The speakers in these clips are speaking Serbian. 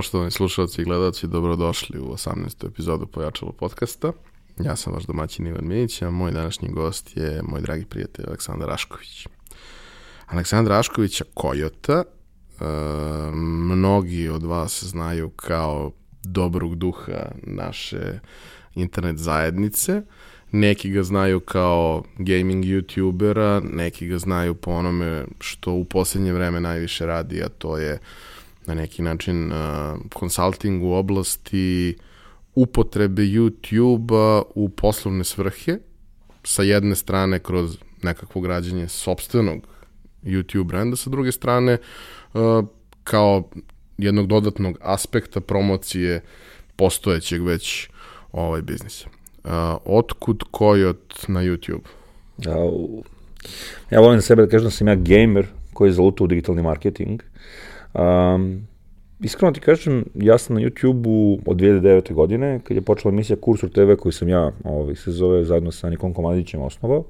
Poštovani slušalci i gledalci, dobrodošli u 18. epizodu Pojačalo podcasta. Ja sam vaš domaćin Ivan Minić, a moj današnji gost je moj dragi prijatelj Aleksandar Rašković. Aleksandar Raškovića Kojota, e, mnogi od vas znaju kao dobrog duha naše internet zajednice, neki ga znaju kao gaming youtubera, neki ga znaju po onome što u poslednje vreme najviše radi, a to je na neki način uh, consulting u oblasti upotrebe YouTube-a u poslovne svrhe, sa jedne strane kroz nekakvo građenje sobstvenog YouTube brenda, sa druge strane uh, kao jednog dodatnog aspekta promocije postojećeg već ovaj biznisa. Uh, otkud Kojot na YouTube? Ja, ja volim sebe da kažem da sam ja gamer koji je zalutao u digitalni marketing. Um, iskreno ti kažem, ja sam na YouTube-u od 2009. godine, kad je počela emisija Kursor TV, koju sam ja, ovaj, se zove, zajedno sa Nikom Komadićem osnovao.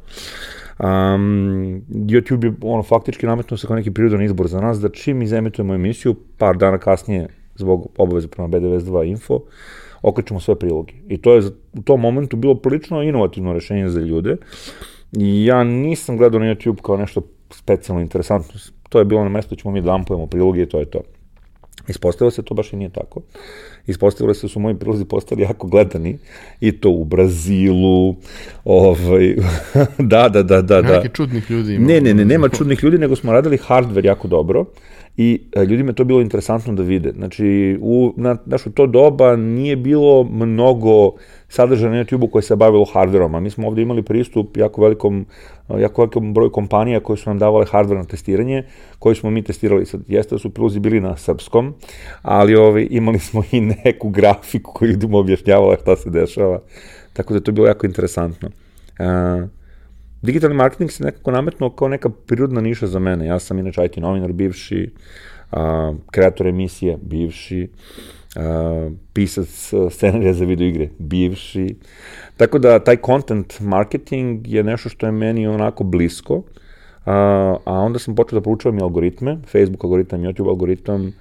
Um, YouTube je ono, faktički nametnuo se kao neki prirodan izbor za nas, da čim izemitujemo emisiju, par dana kasnije, zbog obaveza prema BDVS2 Info, okrećemo sve priloge. I to je u tom momentu bilo prilično inovativno rešenje za ljude. Ja nisam gledao na YouTube kao nešto specijalno interesantno. To je bilo na mesto da ćemo mi dampujemo priloge i to je to. Ispostavilo se to baš i nije tako. Ispostavilo se da su moji prilozi postali jako gledani i to u Brazilu, ovaj, da, da, da, da. Neki da. čudnih ljudi ima. Ne, ne, ne, nema čudnih ljudi, nego smo radili hardware jako dobro i e, ljudima je to bilo interesantno da vide. Znači, u, na, znaš, u to doba nije bilo mnogo sadržaja na YouTube-u koje se bavilo hardverom, a mi smo ovde imali pristup jako velikom, jako velikom broju kompanija koje su nam davale hardver na testiranje, koji smo mi testirali. Sad, jeste da su prilozi bili na srpskom, ali ovaj, imali smo i neku grafiku koju ljudima objašnjavala šta se dešava, tako da je to bilo jako interesantno. Uh, digitalni marketing se nekako nametnuo kao neka prirodna niša za mene. Ja sam inače IT novinar bivši, a, kreator emisije bivši, a, pisac scenarija za video igre bivši. Tako da taj content marketing je nešto što je meni onako blisko, a, a onda sam počeo da proučavam i algoritme, Facebook algoritam, YouTube algoritam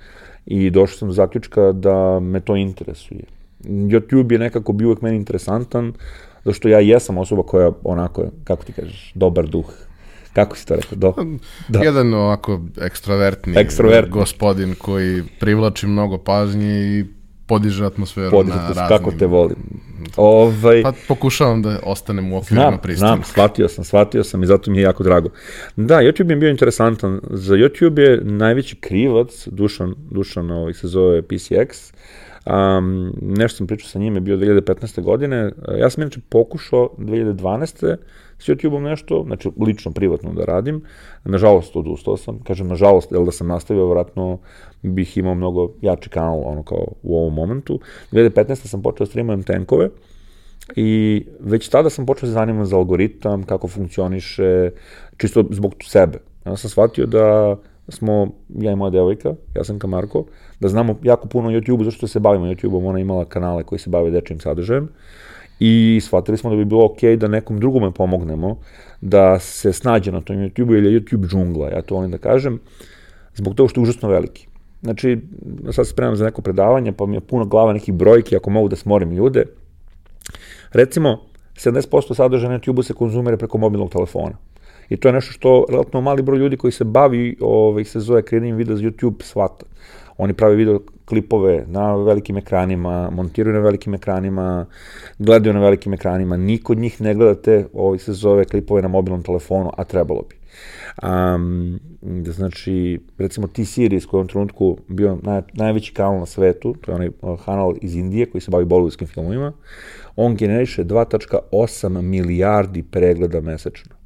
i došao sam do zaključka da me to interesuje. YouTube je nekako bio uvek meni interesantan, zato što ja jesam osoba koja onako, kako ti kažeš, dobar duh. Kako si to rekao? Do, da. Jedan ovako ekstravertni Ekstrovert. gospodin koji privlači mnogo pažnje i podiže atmosferu podiže na raznim... Kako te volim. Ovaj, pa pokušavam da ostanem u okvirima pristupa. Znam, shvatio sam, shvatio sam i zato mi je jako drago. Da, YouTube je bio interesantan. Za YouTube je najveći krivac, Dušan, Dušan ovaj, se zove PCX, Um, nešto sam pričao sa njime, bio 2015. godine. Ja sam inače pokušao 2012. s YouTube-om nešto, znači lično, privatno da radim. Nažalost, odustao sam. Kažem, nažalost, jer da sam nastavio, vratno bih imao mnogo jači kanal, ono kao u ovom momentu. 2015. sam počeo da streamujem tenkove i već tada sam počeo da se zanimam za algoritam, kako funkcioniše, čisto zbog sebe. Ja sam shvatio da smo, ja i moja devojka, ja sam Kamarko, da znamo jako puno o YouTube-u, zašto se bavimo YouTube-om, ona imala kanale koji se bave dečim sadržajem i shvatili smo da bi bilo ok da nekom drugome pomognemo da se snađe na tom YouTube-u, ili je YouTube džungla, ja to volim da kažem, zbog toga što je užasno veliki. Znači, sad se spremam za neko predavanje, pa mi je puno glava nekih brojki, ako mogu da smorim ljude. Recimo, 70% sadržaja na YouTube-u se konzumira preko mobilnog telefona. I to je nešto što relativno mali broj ljudi koji se bavi, ovaj, se zove kreativnim video za YouTube, svata. Oni prave video klipove na velikim ekranima, montiraju na velikim ekranima, gledaju na velikim ekranima, niko od njih ne gleda te, ovaj se zove, klipove na mobilnom telefonu, a trebalo bi. Um, znači, recimo T-Series koji je u trenutku bio naj, najveći kanal na svetu, to je onaj kanal iz Indije koji se bavi bolivijskim filmovima, on generiše 2.8 milijardi pregleda mesečno.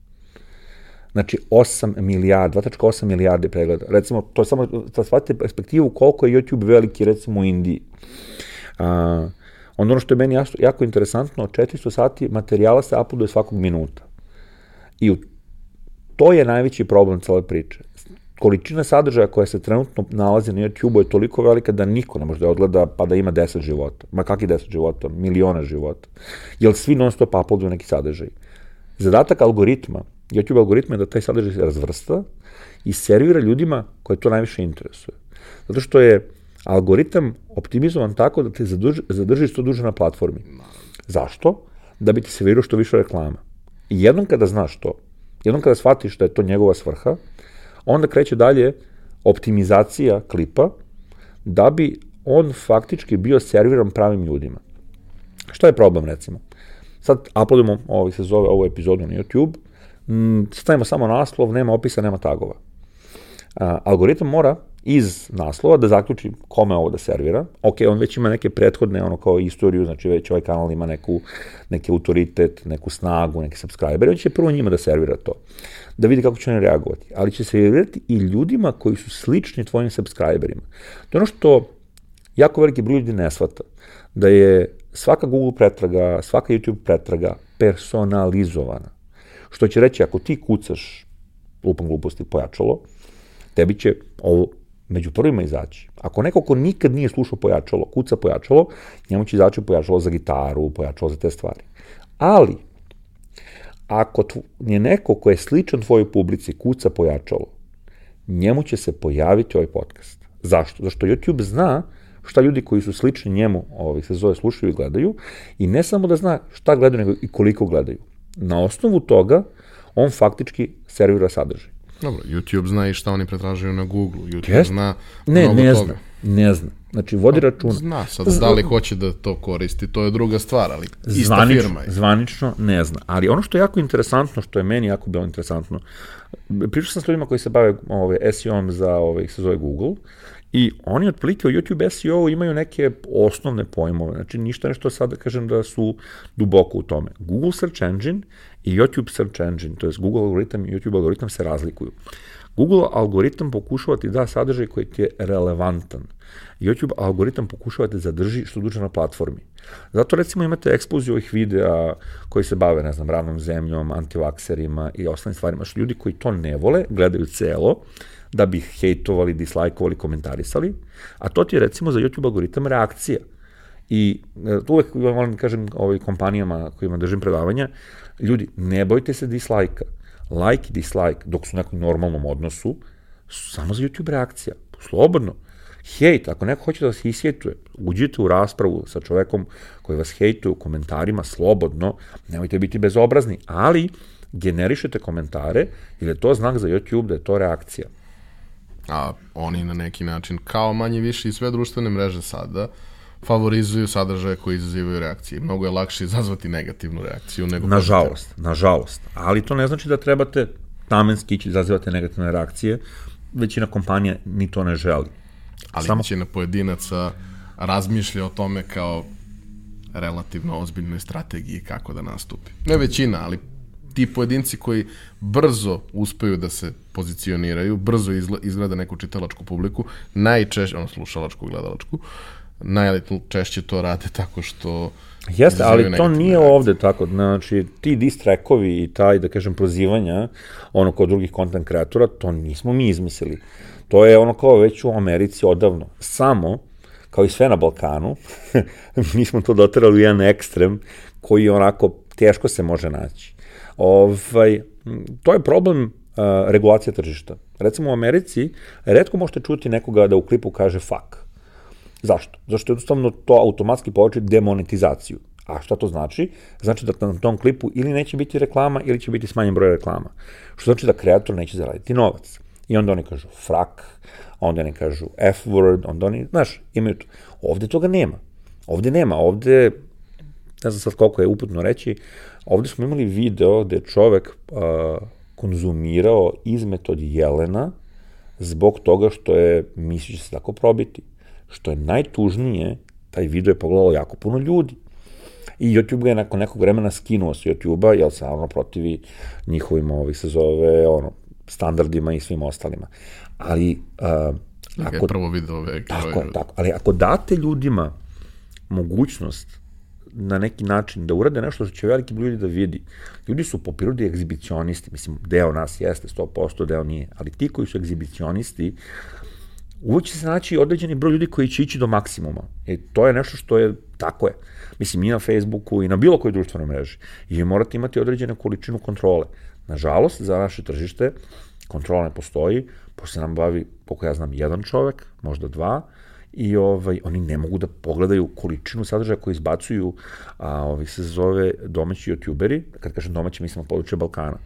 Znači 8 milijardi, 2.8 milijardi pregleda. Recimo, to je samo da shvatite perspektivu koliko je YouTube veliki recimo u Indiji. A, ono što je meni jako, jako interesantno, 400 sati materijala se uploaduje svakog minuta. I u, to je najveći problem cele priče. Količina sadržaja koja se trenutno nalazi na YouTube-u je toliko velika da niko ne može da odgleda pa da ima 10 života. Ma kakvi 10 života? Miliona života. Jer svi non stop uploaduju neki sadržaj. Zadatak algoritma YouTube algoritma je da taj sadržaj razvrsta i servira ljudima koje to najviše interesuje. Zato što je algoritam optimizovan tako da te zadrži, zadrži što duže na platformi. Zašto? Da bi ti se vidio što više reklama. I jednom kada znaš to, jednom kada shvatiš da je to njegova svrha, onda kreće dalje optimizacija klipa da bi on faktički bio serviran pravim ljudima. Šta je problem recimo? Sad uploadimo, ovo se zove ovu epizodu na YouTube, stavimo samo naslov, nema opisa, nema tagova. Algoritam mora iz naslova da zaključi kome ovo da servira. Ok, on već ima neke prethodne, ono kao istoriju, znači već ovaj kanal ima neku, neki autoritet, neku snagu, neke subscribere, on će prvo njima da servira to. Da vidi kako će oni reagovati. Ali će servirati i ljudima koji su slični tvojim subscriberima. To je ono što jako veliki broj ljudi ne shvata. Da je svaka Google pretraga, svaka YouTube pretraga personalizovana. Što će reći, ako ti kucaš lupam gluposti pojačalo, tebi će ovo među prvima izaći. Ako neko ko nikad nije slušao pojačalo, kuca pojačalo, njemu će izaći pojačalo za gitaru, pojačalo za te stvari. Ali, ako je neko ko je sličan tvojoj publici kuca pojačalo, njemu će se pojaviti ovaj podcast. Zašto? Zašto YouTube zna šta ljudi koji su slični njemu ovaj, se zove slušaju i gledaju i ne samo da zna šta gledaju, nego i koliko gledaju. Na osnovu toga on faktički servira sadržaj. Dobro, YouTube zna i šta oni pretražuju na Google. YouTube Jest? zna ne, mnogo ne toga. Zna, ne zna. Znači, vodi pa, računa. Zna, sad da li hoće da to koristi, to je druga stvar, ali ista zvanično, firma je. Zvanično ne zna. Ali ono što je jako interesantno, što je meni jako bilo interesantno, pričao sam s ljudima koji se bave ove, SEO-om za, ove, se zove Google, I oni otprilike u YouTube SEO imaju neke osnovne pojmove, znači ništa nešto sad da kažem da su duboko u tome. Google Search Engine i YouTube Search Engine, to je Google algoritam i YouTube algoritam se razlikuju. Google algoritam pokušava ti da sadržaj koji ti je relevantan. YouTube algoritam pokušava te zadrži što duže na platformi. Zato recimo imate eksploziju ovih videa koji se bave, ne znam, ravnom zemljom, antivakserima i ostalim stvarima, što ljudi koji to ne vole, gledaju celo, da bi hejtovali, dislajkovali, komentarisali, a to ti je recimo za YouTube algoritam reakcija. I e, uvek volim da kažem ovoj kompanijama kojima držim predavanja, ljudi, ne bojte se dislajka. Like i dislike, dok su u nekom normalnom odnosu, su samo za YouTube reakcija. Slobodno. Hejt, ako neko hoće da vas isjetuje, uđite u raspravu sa čovekom koji vas hejtuje u komentarima slobodno, nemojte biti bezobrazni, ali generišete komentare, jer je to znak za YouTube da je to reakcija a oni na neki način, kao manje više i sve društvene mreže sada, favorizuju sadržaje koji izazivaju reakcije. Mnogo je lakše izazvati negativnu reakciju nego Nažalost, nažalost. Ali to ne znači da trebate namenski ići izazivati negativne reakcije. Većina kompanija ni to ne želi. Ali Samo... većina pojedinaca razmišlja o tome kao relativno ozbiljnoj strategiji kako da nastupi. Ne većina, ali ti pojedinci koji brzo uspeju da se pozicioniraju, brzo izgleda neku čitalačku publiku, najčešće, ono slušalačku, gledalačku, najčešće to rade tako što Jeste, ali to nije reakcije. ovde tako, znači ti distrekovi i taj, da kažem, prozivanja, ono kod drugih content kreatora, to nismo mi izmislili. To je ono kao već u Americi odavno. Samo, kao i sve na Balkanu, mi smo to doterali u jedan ekstrem koji onako teško se može naći. Ovaj, to je problem uh, regulacija tržišta. Recimo u Americi, redko možete čuti nekoga da u klipu kaže fuck. Zašto? Zašto jednostavno to automatski povlači demonetizaciju. A šta to znači? Znači da na tom klipu ili neće biti reklama ili će biti smanjen broj reklama. Što znači da kreator neće zaraditi novac. I onda oni kažu frak, onda oni kažu F-word, onda oni, znaš, imaju to. Ovde toga nema. Ovde nema, ovde, ne znam sad koliko je uputno reći, Ovde smo imali video gde je čovek uh, konzumirao izmet od jelena zbog toga što je mislio da se tako probiti. Što je najtužnije, taj video je pogledalo jako puno ljudi. I YouTube ga je nakon nekog vremena skinuo sa YouTube-a, jer se ono protivi njihovim, ovih se zove, ono, standardima i svim ostalima. Ali, uh, ako... prvo video ove Tako je, tako. Ali ako date ljudima mogućnost na neki način da urade nešto što će veliki ljudi da vidi. Ljudi su po prirodi egzibicionisti, mislim, deo nas jeste 100%, deo nije, ali ti koji su egzibicionisti, uvijek će se naći određeni broj ljudi koji će ići do maksimuma. I to je nešto što je, tako je. Mislim, i na Facebooku i na bilo kojoj društvenoj mreži. I vi morate imati određenu količinu kontrole. Nažalost, za naše tržište kontrola ne postoji, pošto se nam bavi, koliko ja znam, jedan čovek, možda dva, i ovaj, oni ne mogu da pogledaju količinu sadržaja koju izbacuju, a ovaj, se zove domaći youtuberi, kad kažem domaći, mislim na područje Balkana.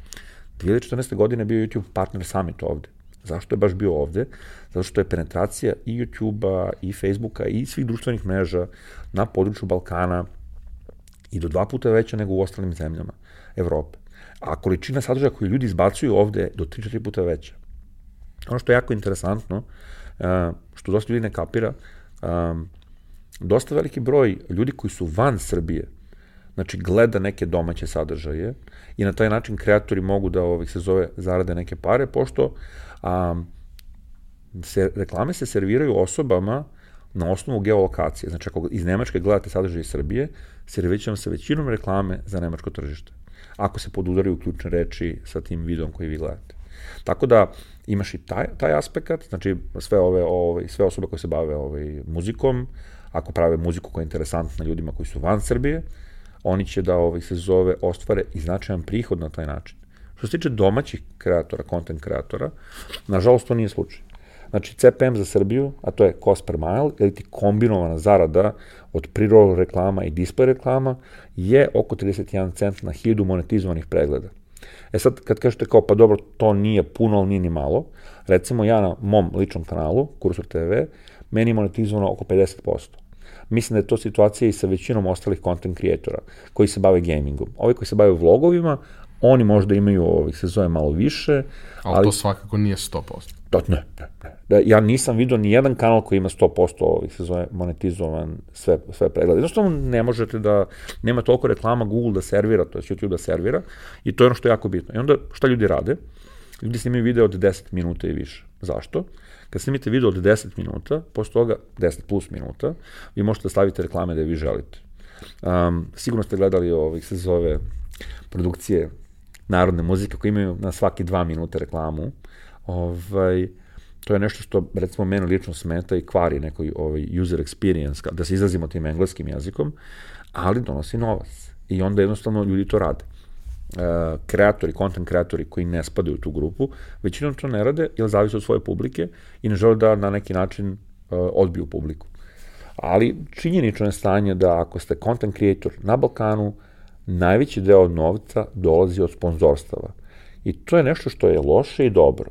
2014. godine bio YouTube Partner Summit ovde. Zašto je baš bio ovde? Zato što je penetracija i YouTube-a, i Facebooka, i svih društvenih mreža na području Balkana i do dva puta veća nego u ostalim zemljama Evrope. A količina sadržaja koju ljudi izbacuju ovde je do 3-4 puta veća. Ono što je jako interesantno, što dosta ljudi ne kapira, dosta veliki broj ljudi koji su van Srbije, znači gleda neke domaće sadržaje i na taj način kreatori mogu da ovih se zove zarade neke pare, pošto se, reklame se serviraju osobama na osnovu geolokacije. Znači, ako iz Nemačke gledate sadržaj iz Srbije, servirat vam se većinom reklame za nemačko tržište. Ako se podudaraju ključne reči sa tim videom koji vi gledate. Tako da, imaš i taj, taj aspekt, znači sve ove, ove, sve osobe koje se bave ovaj, muzikom, ako prave muziku koja je interesantna ljudima koji su van Srbije, oni će da ovaj, se zove ostvare i značajan prihod na taj način. Što se tiče domaćih kreatora, content kreatora, nažalost to nije slučaj. Znači, CPM za Srbiju, a to je cost per mile, ili ti kombinovana zarada od pre-roll reklama i display reklama, je oko 31 cent na 1000 monetizovanih pregleda. E sad, kad kažete kao, pa dobro, to nije puno, ali nije ni malo, recimo ja na mom ličnom kanalu, Kursor TV, meni je monetizovano oko 50%. Mislim da je to situacija i sa većinom ostalih content creatora koji se bave gamingom. Ovi koji se bave vlogovima, oni možda imaju ovih se zove malo više. Ali, ali to svakako nije 100%. Da, ne, ne, ne. Da, ja nisam vidio ni jedan kanal koji ima 100% ovih se zove monetizovan sve, sve preglede. Jednostavno ne možete da, nema toliko reklama Google da servira, to je YouTube da servira i to je ono što je jako bitno. I onda šta ljudi rade? Ljudi snimaju video od 10 minuta i više. Zašto? Kad snimite video od 10 minuta, posle toga 10 plus minuta, vi možete da stavite reklame da vi želite. Um, sigurno ste gledali ovih se zove produkcije narodne muzike koji imaju na svaki dva minuta reklamu. Ovaj, to je nešto što recimo mene lično smeta i kvari neko ovaj user experience, da se izrazimo tim engleskim jezikom, ali donosi novac. I onda jednostavno ljudi to rade. Uh, kreatori, content kreatori koji ne spadaju u tu grupu, većinom to ne rade jer zavise od svoje publike i ne žele da na neki način uh, odbiju publiku. Ali činjenično je stanje da ako ste content creator na Balkanu, najveći deo novca dolazi od sponzorstava. I to je nešto što je loše i dobro.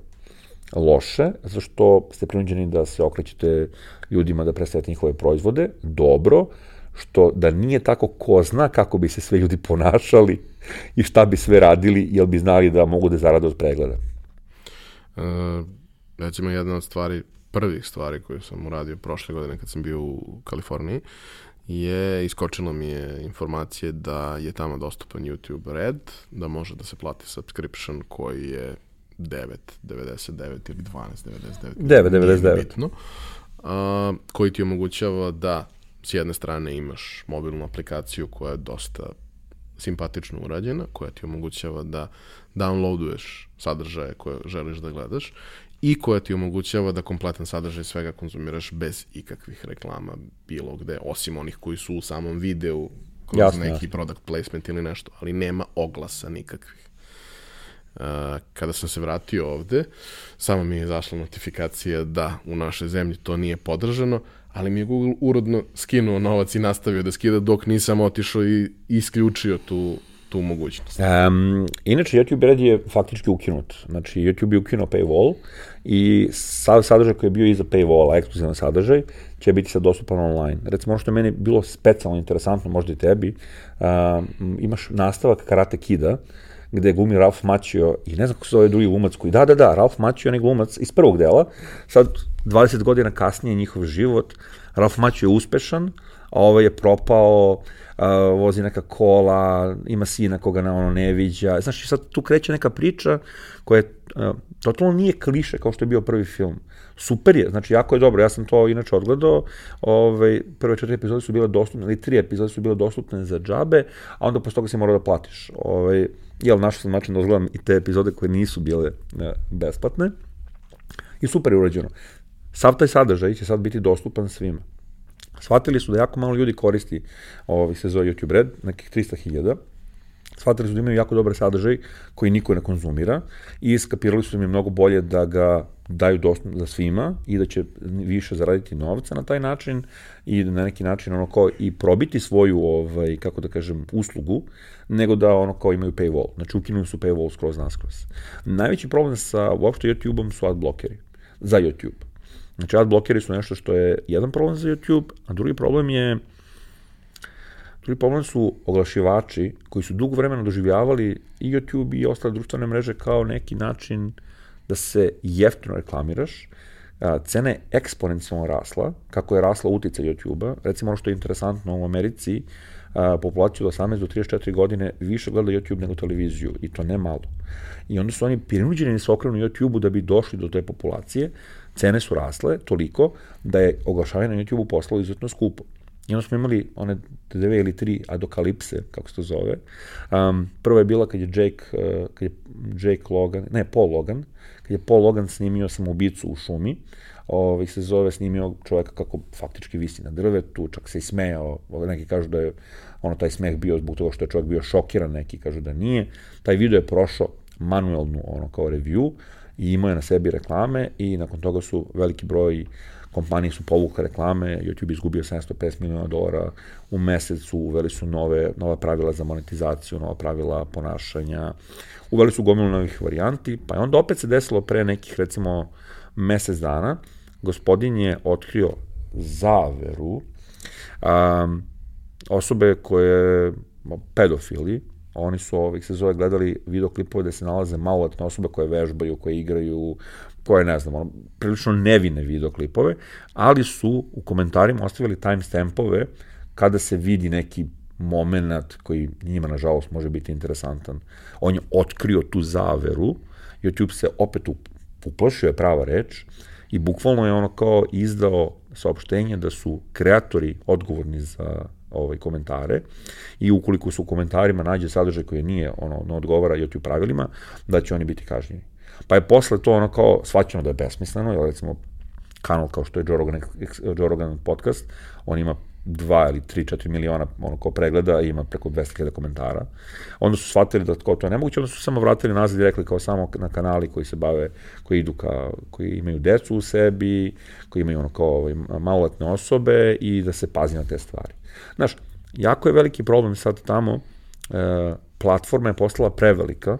Loše, zato što ste prinuđeni da se okrećete ljudima da predstavite njihove proizvode. Dobro, što da nije tako ko zna kako bi se sve ljudi ponašali i šta bi sve radili, jel bi znali da mogu da zarade od pregleda. E, recimo jedna od stvari, prvih stvari koje sam uradio prošle godine kad sam bio u Kaliforniji, je, iskočilo mi je informacije da je tamo dostupan YouTube Red, da može da se plati subscription koji je 9.99 ili 12.99. 9.99. Bitno. A, koji ti omogućava da s jedne strane imaš mobilnu aplikaciju koja je dosta simpatično urađena, koja ti omogućava da downloaduješ sadržaje koje želiš da gledaš i koja ti omogućava da kompletan sadržaj svega konzumiraš bez ikakvih reklama bilo gde, osim onih koji su u samom videu kroz jasne, neki jasne. product placement ili nešto, ali nema oglasa nikakvih. Uh, kada sam se vratio ovde, samo mi je izašla notifikacija da u našoj zemlji to nije podržano, ali mi je Google urodno skinuo novac i nastavio da skida dok nisam otišao i isključio tu tu mogućnost. Um, inače, YouTube Red je faktički ukinut. Znači, YouTube je ukinuo paywall i sad sadržaj koji je bio iza paywalla, ekskluzivan sadržaj, će biti sad dostupan online. Recimo, ono što je meni bilo specijalno interesantno, možda i tebi, um, imaš nastavak Karate Kida, gde glumi Ralph Macchio i ne znam kako se zove drugi glumac koji, da, da, da, Ralph Macchio je glumac iz prvog dela, sad 20 godina kasnije njihov život, Ralph Macchio je uspešan, a ovaj je propao, uh, vozi neka kola, ima sina koga na ono ne viđa. Znaš, sad tu kreće neka priča koja je, uh, totalno nije kliše kao što je bio prvi film. Super je, znači jako je dobro. Ja sam to inače odgledao. Ovaj, prve četiri epizode su bile dostupne, ili tri epizode su bile dostupne za džabe, a onda posle toga si morao da platiš. Ovaj, jel, našao sam način da odgledam i te epizode koje nisu bile ne, besplatne. I super je urađeno. Sav taj sadržaj će sad biti dostupan svima. Shvatili su da jako malo ljudi koristi ovaj, se zove YouTube Red, nekih 300.000. Shvatili su da imaju jako dobar sadržaj koji niko ne konzumira i skapirali su da im je mnogo bolje da ga daju dostupno za svima i da će više zaraditi novca na taj način i na neki način ono kao i probiti svoju ovaj kako da kažem uslugu nego da ono kao imaju paywall. Znači ukinuli su paywall skroz naskroz. Najveći problem sa uopšte YouTube-om su ad blokeri za YouTube. Znači ad blokeri su nešto što je jedan problem za YouTube, a drugi problem je Drugi problem su oglašivači koji su dugo vremena doživljavali i YouTube i ostale društvene mreže kao neki način da se jeftino reklamiraš, cena je eksponencijalno rasla, kako je rasla utica YouTube-a, recimo ono što je interesantno u Americi, populaciju od 18 do 34 godine više gleda YouTube nego televiziju i to ne malo. I onda su oni prinuđeni da se okrenu YouTube-u da bi došli do te populacije, cene su rasle toliko da je oglašavanje na YouTube-u postalo izuzetno skupo. I onda smo imali one dve ili tri adokalipse, kako se to zove. Um, prva je bila kad je Jake, uh, kad je Jake Logan, ne, Paul Logan, kad je Paul Logan snimio samoubicu u šumi, ovaj, se zove snimio čoveka kako faktički visi na drvetu, čak se i smejao, neki kažu da je ono taj smeh bio zbog toga što je čovjek bio šokiran, neki kažu da nije. Taj video je prošao manuelnu ono kao review i imao je na sebi reklame i nakon toga su veliki broj kompanije su povukle reklame, YouTube izgubio 750 miliona dolara. U mesecu, uveli su nove, nova pravila za monetizaciju, nova pravila ponašanja, uveli su gomilu novih varijanti, pa je onda opet se desilo pre nekih, recimo, mesec dana, gospodin je otkrio zaveru um, osobe koje pedofili, oni su ovih se zove gledali videoklipove gde se nalaze maloletne osobe koje vežbaju, koje igraju, koje ne znam, ono, prilično nevine videoklipove, ali su u komentarima ostavili timestampove kada se vidi neki moment koji njima, nažalost, može biti interesantan. On je otkrio tu zaveru, YouTube se opet uplašio je prava reč i bukvalno je ono kao izdao saopštenje da su kreatori odgovorni za ovaj komentare i ukoliko su u komentarima nađe sadržaj koji nije ono ne odgovara YouTube pravilima, da će oni biti kažnjeni. Pa je posle to ono kao svaćeno da je besmisleno, jer recimo kanal kao što je Joe Rogan, Joe Rogan podcast, on ima 2 ili 3, 4 miliona ono kao pregleda i ima preko 200.000 komentara. Onda su shvatili da kao to je nemoguće, onda su samo vratili nazad i rekli kao samo na kanali koji se bave, koji idu ka, koji imaju decu u sebi, koji imaju ono kao ovaj, maloletne osobe i da se pazi na te stvari. Znaš, jako je veliki problem sad tamo, e, platforma je postala prevelika,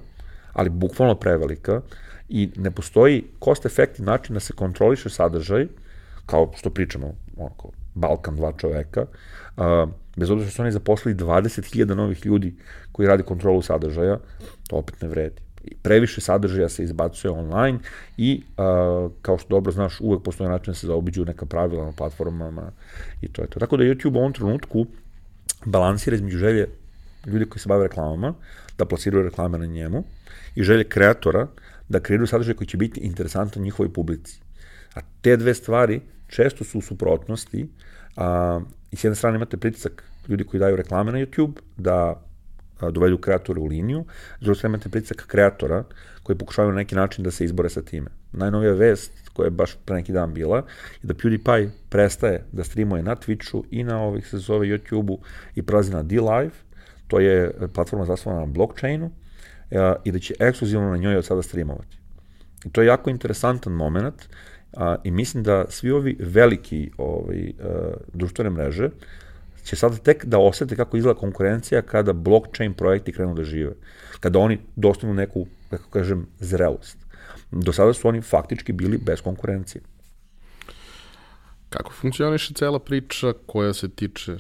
ali bukvalno prevelika, i ne postoji cost efektiv način da se kontroliše sadržaj, kao što pričamo, onako, Balkan dva čoveka, uh, bez obzira što su oni zaposlili 20.000 novih ljudi koji radi kontrolu sadržaja, to opet ne vredi. Previše sadržaja se izbacuje online i, uh, kao što dobro znaš, uvek postoje način da se zaobiđu neka pravila na platformama i to je to. Tako da YouTube u ovom trenutku balansira između želje ljudi koji se bave reklamama, da plasiraju reklame na njemu, i želje kreatora da kreiraju sadržaj koji će biti interesantan njihovoj publici. A te dve stvari često su u suprotnosti, a, i s jedne strane imate pritisak ljudi koji daju reklame na YouTube, da a, dovedu kreatore u liniju, s druge strane imate pritisak kreatora koji pokušavaju na neki način da se izbore sa time. Najnovija vest koja je baš pre neki dan bila je da PewDiePie prestaje da streamuje na Twitchu i na ovih se zove YouTube-u i prelazi na D-Live, to je platforma zasnovana na blockchainu, a, i da će ekskluzivno na njoj od sada streamovati. I to je jako interesantan moment a, i mislim da svi ovi veliki ovaj, a, društvene mreže će sada tek da osete kako izgleda konkurencija kada blockchain projekti krenu da žive. Kada oni dostanu neku, kako kažem, zrelost. Do sada su oni faktički bili bez konkurencije. Kako funkcioniše cela priča koja se tiče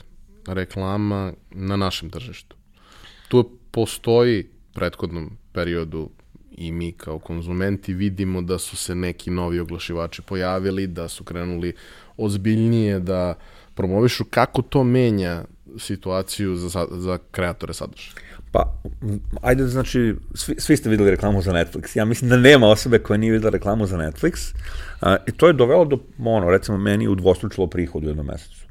reklama na našem tržištu? Tu postoji prethodnom periodu i mi kao konzumenti vidimo da su se neki novi oglašivači pojavili, da su krenuli ozbiljnije da promovišu kako to menja situaciju za, za kreatore sadržaja. Pa, ajde, znači, svi, svi ste videli reklamu za Netflix. Ja mislim da nema osobe koja nije videla reklamu za Netflix. A, I to je dovelo do, ono, recimo, meni udvostručilo prihod u jednom mesecu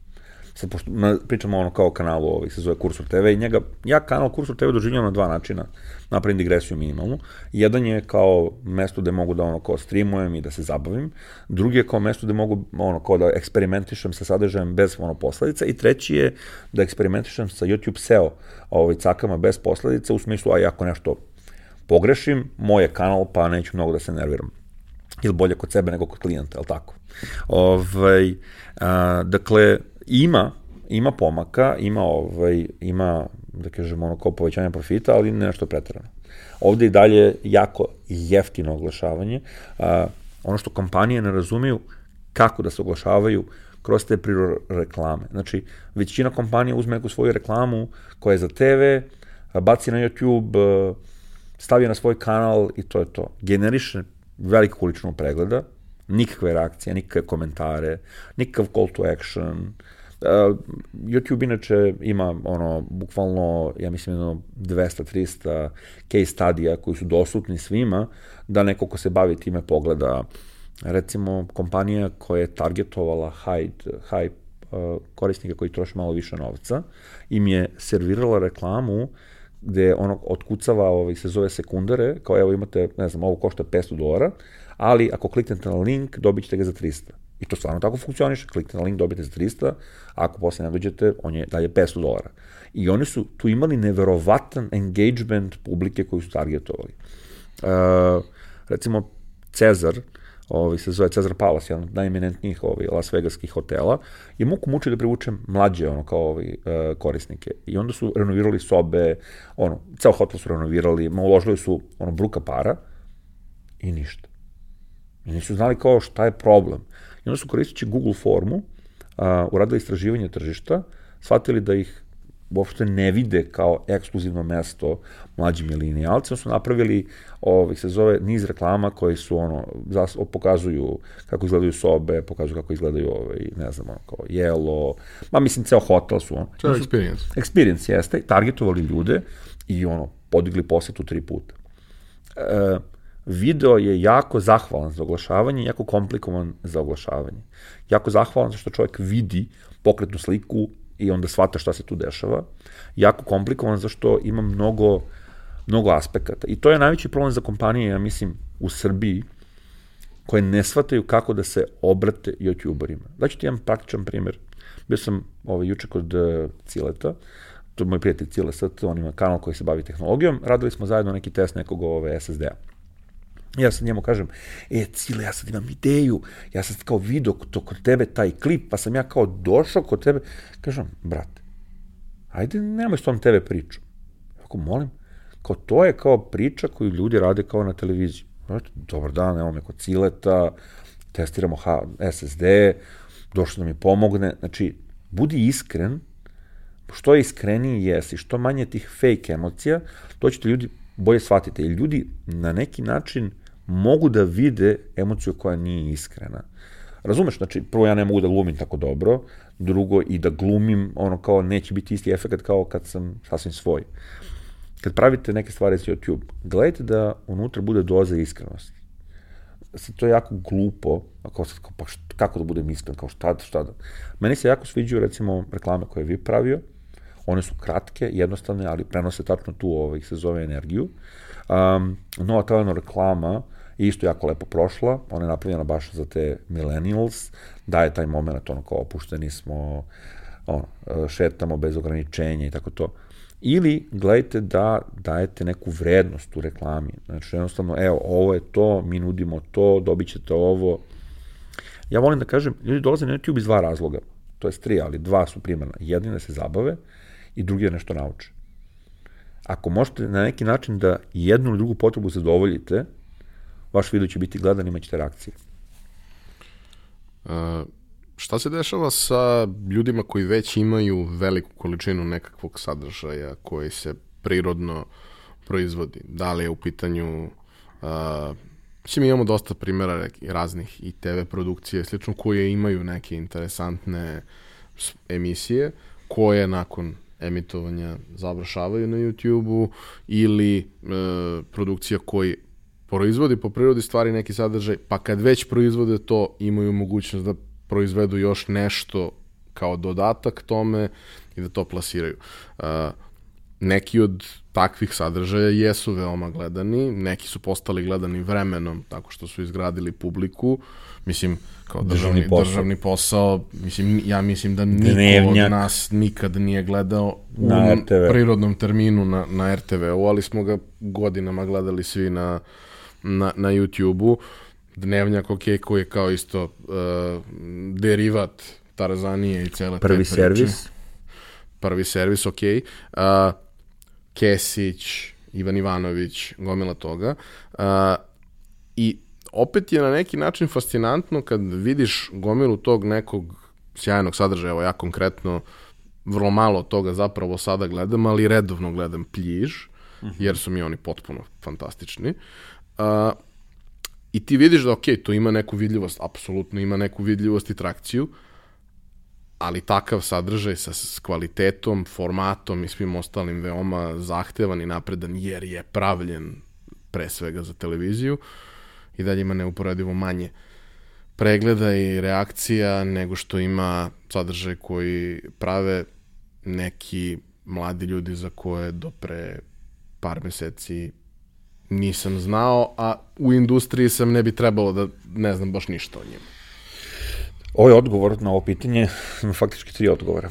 sad pošto, na, pričamo ono kao kanalu ovih, se zove Kursor TV i njega, ja kanal Kursor TV doživljam na dva načina, napravim digresiju minimalnu. Jedan je kao mesto gde mogu da ono kao streamujem i da se zabavim, drugi je kao mesto gde mogu ono kao da eksperimentišem sa sadržajem bez ono posledica i treći je da eksperimentišem sa YouTube SEO ovaj, cakama bez posledica u smislu, a ako nešto pogrešim, moj je kanal pa neću mnogo da se nerviram. ili bolje kod sebe nego kod klijenta, ali tako. Ovaj, a, dakle, ima, ima pomaka, ima, ovaj, ima, da kažemo, ono kao povećanje profita, ali ne nešto pretrano. Ovde i dalje jako jeftino oglašavanje. A, ono što kompanije ne razumiju, kako da se oglašavaju kroz te priro reklame. Znači, većina kompanija uzme neku svoju reklamu koja je za TV, baci na YouTube, stavi na svoj kanal i to je to. Generiše veliku količinu pregleda, nikakve reakcije, nikakve komentare, nikakav call to action. Uh, YouTube inače ima ono, bukvalno, ja mislim, jedno 200-300 case studija koji su dostupni svima, da neko ko se bavi time pogleda recimo kompanija koja je targetovala high, high uh, korisnika koji troše malo više novca, im je servirala reklamu gde ono otkucava, ovaj, se zove sekundare, kao evo imate, ne znam, ovo košta 500 dolara, ali ako kliknete na link, dobit ćete ga za 300. I to stvarno tako funkcioniše, kliknete na link, dobijete za 300, a ako posle ne dođete, on je dalje 500 dolara. I oni su tu imali neverovatan engagement publike koju su targetovali. Uh, recimo, Cezar, ovaj, se zove Cezar Palace, jedan od najeminentnijih ovaj, Las Vegaskih hotela, je muku muči da privuče mlađe ono, kao ovaj, uh, korisnike. I onda su renovirali sobe, ono, ceo hotel su renovirali, uložili su ono, bruka para i ništa. I nisu znali kao šta je problem. I onda su koristeći Google formu uh, uradili istraživanje tržišta, shvatili da ih uopšte ne vide kao ekskluzivno mesto mlađim milenijalcima, su napravili, ovih se zove, niz reklama koji su, ono, zas, pokazuju kako izgledaju sobe, pokazuju kako izgledaju, ovaj, ne znam, ono, kao jelo, ma mislim, ceo hotel su, ono. Je experience. Experience jeste, targetovali ljude i, ono, podigli posetu tri puta. E, video je jako zahvalan za oglašavanje, jako komplikovan za oglašavanje. Jako zahvalan za što čovjek vidi pokretnu sliku, i onda shvata šta se tu dešava. Jako komplikovan zašto ima mnogo, mnogo aspekata. I to je najveći problem za kompanije, ja mislim, u Srbiji, koje ne shvataju kako da se obrate youtuberima. Daću ti jedan praktičan primjer. Bio sam ovaj, juče kod uh, Cileta, to je moj prijatelj Cile Sat, on ima kanal koji se bavi tehnologijom, radili smo zajedno neki test nekog ove SSD-a. Ja sad njemu kažem, e, Cile, ja sad imam ideju, ja sad kao vidio to kod tebe taj klip, pa sam ja kao došao kod tebe. Kažem, brate, ajde, nemoj s tom tebe priču. Ako molim, kao to je kao priča koju ljudi rade kao na televiziji. Brate, dobar dan, evo me kod Cileta, testiramo SSD, došlo da mi pomogne. Znači, budi iskren, što iskreniji jesi, što manje tih fake emocija, to ćete ljudi bolje shvatiti. Jer ljudi na neki način mogu da vide emociju koja nije iskrena. Razumeš, znači, prvo ja ne mogu da glumim tako dobro, drugo i da glumim, ono kao neće biti isti efekt kao kad sam sasvim svoj. Kad pravite neke stvari za YouTube, gledajte da unutra bude doza iskrenosti. Sad, to je jako glupo, kao sad, kao, pa šta, kako da budem iskren, kao šta, šta da. Meni se jako sviđaju, recimo, reklame koje vi pravio, one su kratke, jednostavne, ali prenose tačno tu, ovaj, se zove energiju. Um, nova telena reklama, isto jako lepo prošla, ona je napravljena baš za te millennials, daje taj moment, ono kao opušteni smo, ono, šetamo bez ograničenja i tako to. Ili gledajte da dajete neku vrednost u reklami. Znači, jednostavno, evo, ovo je to, mi nudimo to, dobit ćete ovo. Ja volim da kažem, ljudi dolaze na YouTube iz dva razloga. To je tri, ali dva su primarna. Jedni da se zabave i drugi da nešto nauče. Ako možete na neki način da jednu ili drugu potrebu zadovoljite, vaš video će biti gledan, imaćete reakcije. Uh, šta se dešava sa ljudima koji već imaju veliku količinu nekakvog sadržaja koji se prirodno proizvodi? Da li je u pitanju uh, Mislim, imamo dosta primjera raznih i TV produkcije, slično, koje imaju neke interesantne emisije, koje nakon emitovanja završavaju na YouTube-u ili e, produkcija koji proizvodi po prirodi stvari neki sadržaj, pa kad već proizvode to, imaju mogućnost da proizvedu još nešto kao dodatak tome i da to plasiraju. Uh, neki od takvih sadržaja jesu veoma gledani, neki su postali gledani vremenom tako što su izgradili publiku, mislim, kao državni, državni, posao. državni posao, mislim, ja mislim da niko Dnevnjak. od nas nikad nije gledao na u RTV. prirodnom terminu na, na RTV-u, ali smo ga godinama gledali svi na, na, na YouTube-u. Dnevnjak, ok, koji je kao isto uh, derivat Tarzanije i cele Prvi te priče. servis. Prvi servis, ok. Uh, Kesić, Ivan Ivanović, gomila toga. Uh, I opet je na neki način fascinantno kad vidiš gomilu tog nekog sjajnog sadržaja, evo ja konkretno vrlo malo toga zapravo sada gledam, ali redovno gledam pljiž, jer su mi oni potpuno fantastični. Uh, I ti vidiš da, ok, to ima neku vidljivost, apsolutno ima neku vidljivost i trakciju, ali takav sadržaj sa s kvalitetom, formatom i svim ostalim veoma zahtevan i napredan, jer je pravljen pre svega za televiziju i dalje ima neuporedivo manje pregleda i reakcija nego što ima sadržaj koji prave neki mladi ljudi za koje do pre par meseci nisam znao, a u industriji sam ne bi trebalo da ne znam baš ništa o njima. Ovo je odgovor na ovo pitanje, ima faktički tri odgovora.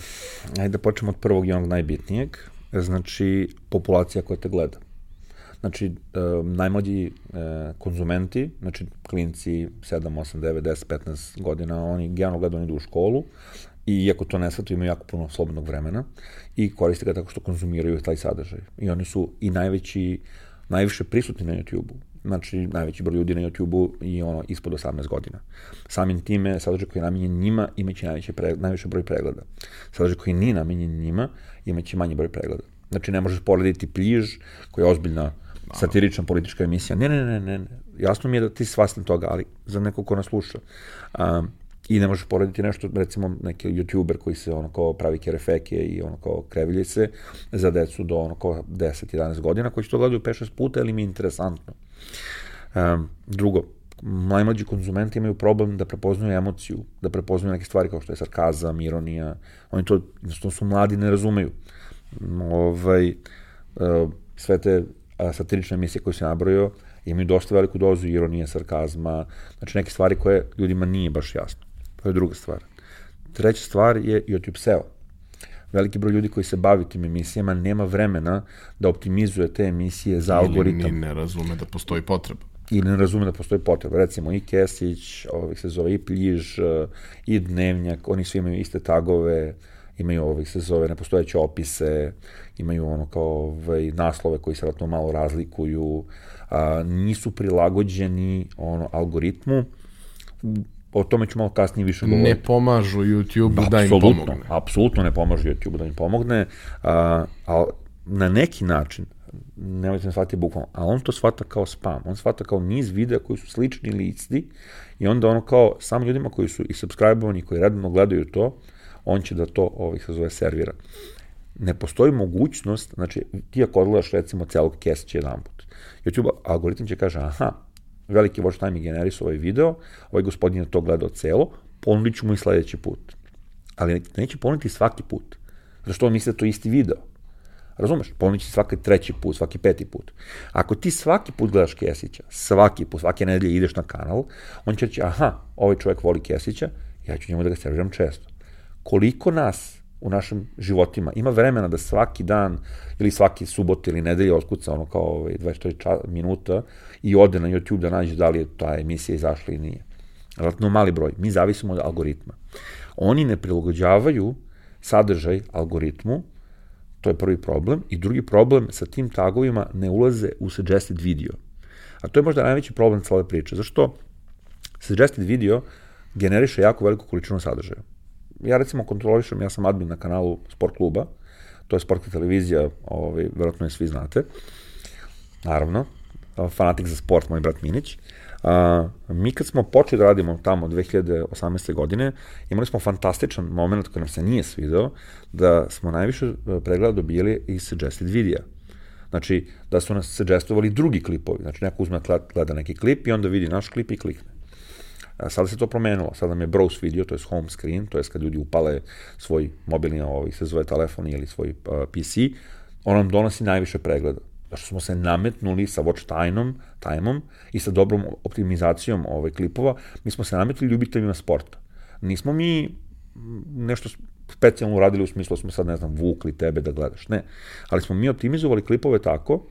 Ajde da počnemo od prvog i onog najbitnijeg, znači populacija koja te gleda. Znači, e, najmlađi e, konzumenti, znači klinci 7, 8, 9, 10, 15 godina, oni generalno gledaju, oni idu u školu i iako to ne svatu, imaju jako puno slobodnog vremena i koriste ga tako što konzumiraju taj sadržaj. I oni su i najveći, najviše prisutni na YouTube-u. Znači, najveći broj ljudi na YouTube-u i ono ispod 18 godina. Samim time, sadržaj koji je namenjen njima imaće najveće pre, najviše broj pregleda. Sadržaj koji nije namenjen njima imaće manji broj pregleda. Znači, ne možeš porediti Pliž, koja je ozbiljna satirična politička emisija. Ne, ne, ne, ne, ne. Jasno mi je da ti svastan toga, ali za nekog ko nas sluša. Um, I ne možeš porediti nešto, recimo, neki youtuber koji se ono kao pravi kerefeke i ono kao kreviljice za decu do ono kao 10-11 godina, koji će to gledaju 5-6 puta, ali mi je interesantno. Um, drugo, najmlađi konzumenti imaju problem da prepoznaju emociju, da prepoznaju neke stvari kao što je sarkazam, ironija, oni to, jednostavno su mladi, ne razumeju. Ovaj, uh, sve te satirične emisije koje se nabrojio imaju dosta veliku dozu ironije, sarkazma, znači neke stvari koje ljudima nije baš jasno. To je druga stvar. Treća stvar je YouTube SEO. Veliki broj ljudi koji se bavi tim emisijama nema vremena da optimizuje te emisije za Ili algoritam. ni ne razume da postoji potreba. Ili ne razume da postoji potreba. Recimo i Kesić, ovih se zove i Pljiž, i Dnevnjak, oni svi imaju iste tagove, imaju ovih se zove nepostojeće opise, imaju ono kao ovaj, naslove koji se vratno malo razlikuju, a, nisu prilagođeni ono algoritmu, o tome ću malo kasnije više govoriti. Ne pomažu YouTube da im Apsolutno, pomogne. Apsolutno ne pomaže YouTube da im pomogne, a, a na neki način, nemojte me shvatiti bukvalno, a on to shvata kao spam, on shvata kao niz videa koji su slični ili isti i onda ono kao samo ljudima koji su i subscribe-ovani, koji redno gledaju to, on će da to ovih se zove servira. Ne postoji mogućnost, znači ti ako odgledaš recimo celog Kesića jedan put, YouTube algoritam će kaže, aha, veliki watch time je generisao ovaj video, ovaj gospodin je to gledao celo, ponudit ću mu i sledeći put. Ali neće ponuditi svaki put. Zašto on misli da to isti video? Razumeš? Ponudit će svaki treći put, svaki peti put. Ako ti svaki put gledaš Kesića, svaki put, svake nedelje ideš na kanal, on će reći, aha, ovaj čovjek voli Kesića, ja ću njemu da ga serviram često. Koliko nas u našim životima ima vremena da svaki dan ili svaki subot ili nedelje otkuca ono kao ovaj, 24 ča, minuta i ode na YouTube da nađe da li je ta emisija izašla ili nije. Vratno mali broj. Mi zavisimo od algoritma. Oni ne prilagođavaju sadržaj algoritmu, to je prvi problem, i drugi problem, sa tim tagovima ne ulaze u suggested video. A to je možda najveći problem cele priče. Zašto? Suggested video generiše jako veliku količinu sadržaja ja recimo kontrolišem, ja sam admin na kanalu Sport kluba, to je sportska televizija, ovaj, verovatno je svi znate, naravno, fanatik za sport, moj brat Minić. A, mi kad smo počeli da radimo tamo 2018. godine, imali smo fantastičan moment koji nam se nije svideo, da smo najviše e, pregleda dobijali iz suggested videa. Znači, da su nas suggestovali drugi klipovi. Znači, neko uzme gleda neki klip i onda vidi naš klip i klikne. Sada se to promenilo, sada nam je browse video, to je home screen, to je kad ljudi upale svoj mobilni, ovaj, se zove telefon ili svoj uh, PC, on nam donosi najviše pregleda. Zašto smo se nametnuli sa watch time-om, time i sa dobrom optimizacijom ovaj, klipova, mi smo se nametili ljubiteljima sporta. Nismo mi nešto specijalno uradili u smislu da smo sad, ne znam, vukli tebe da gledaš. Ne. Ali smo mi optimizovali klipove tako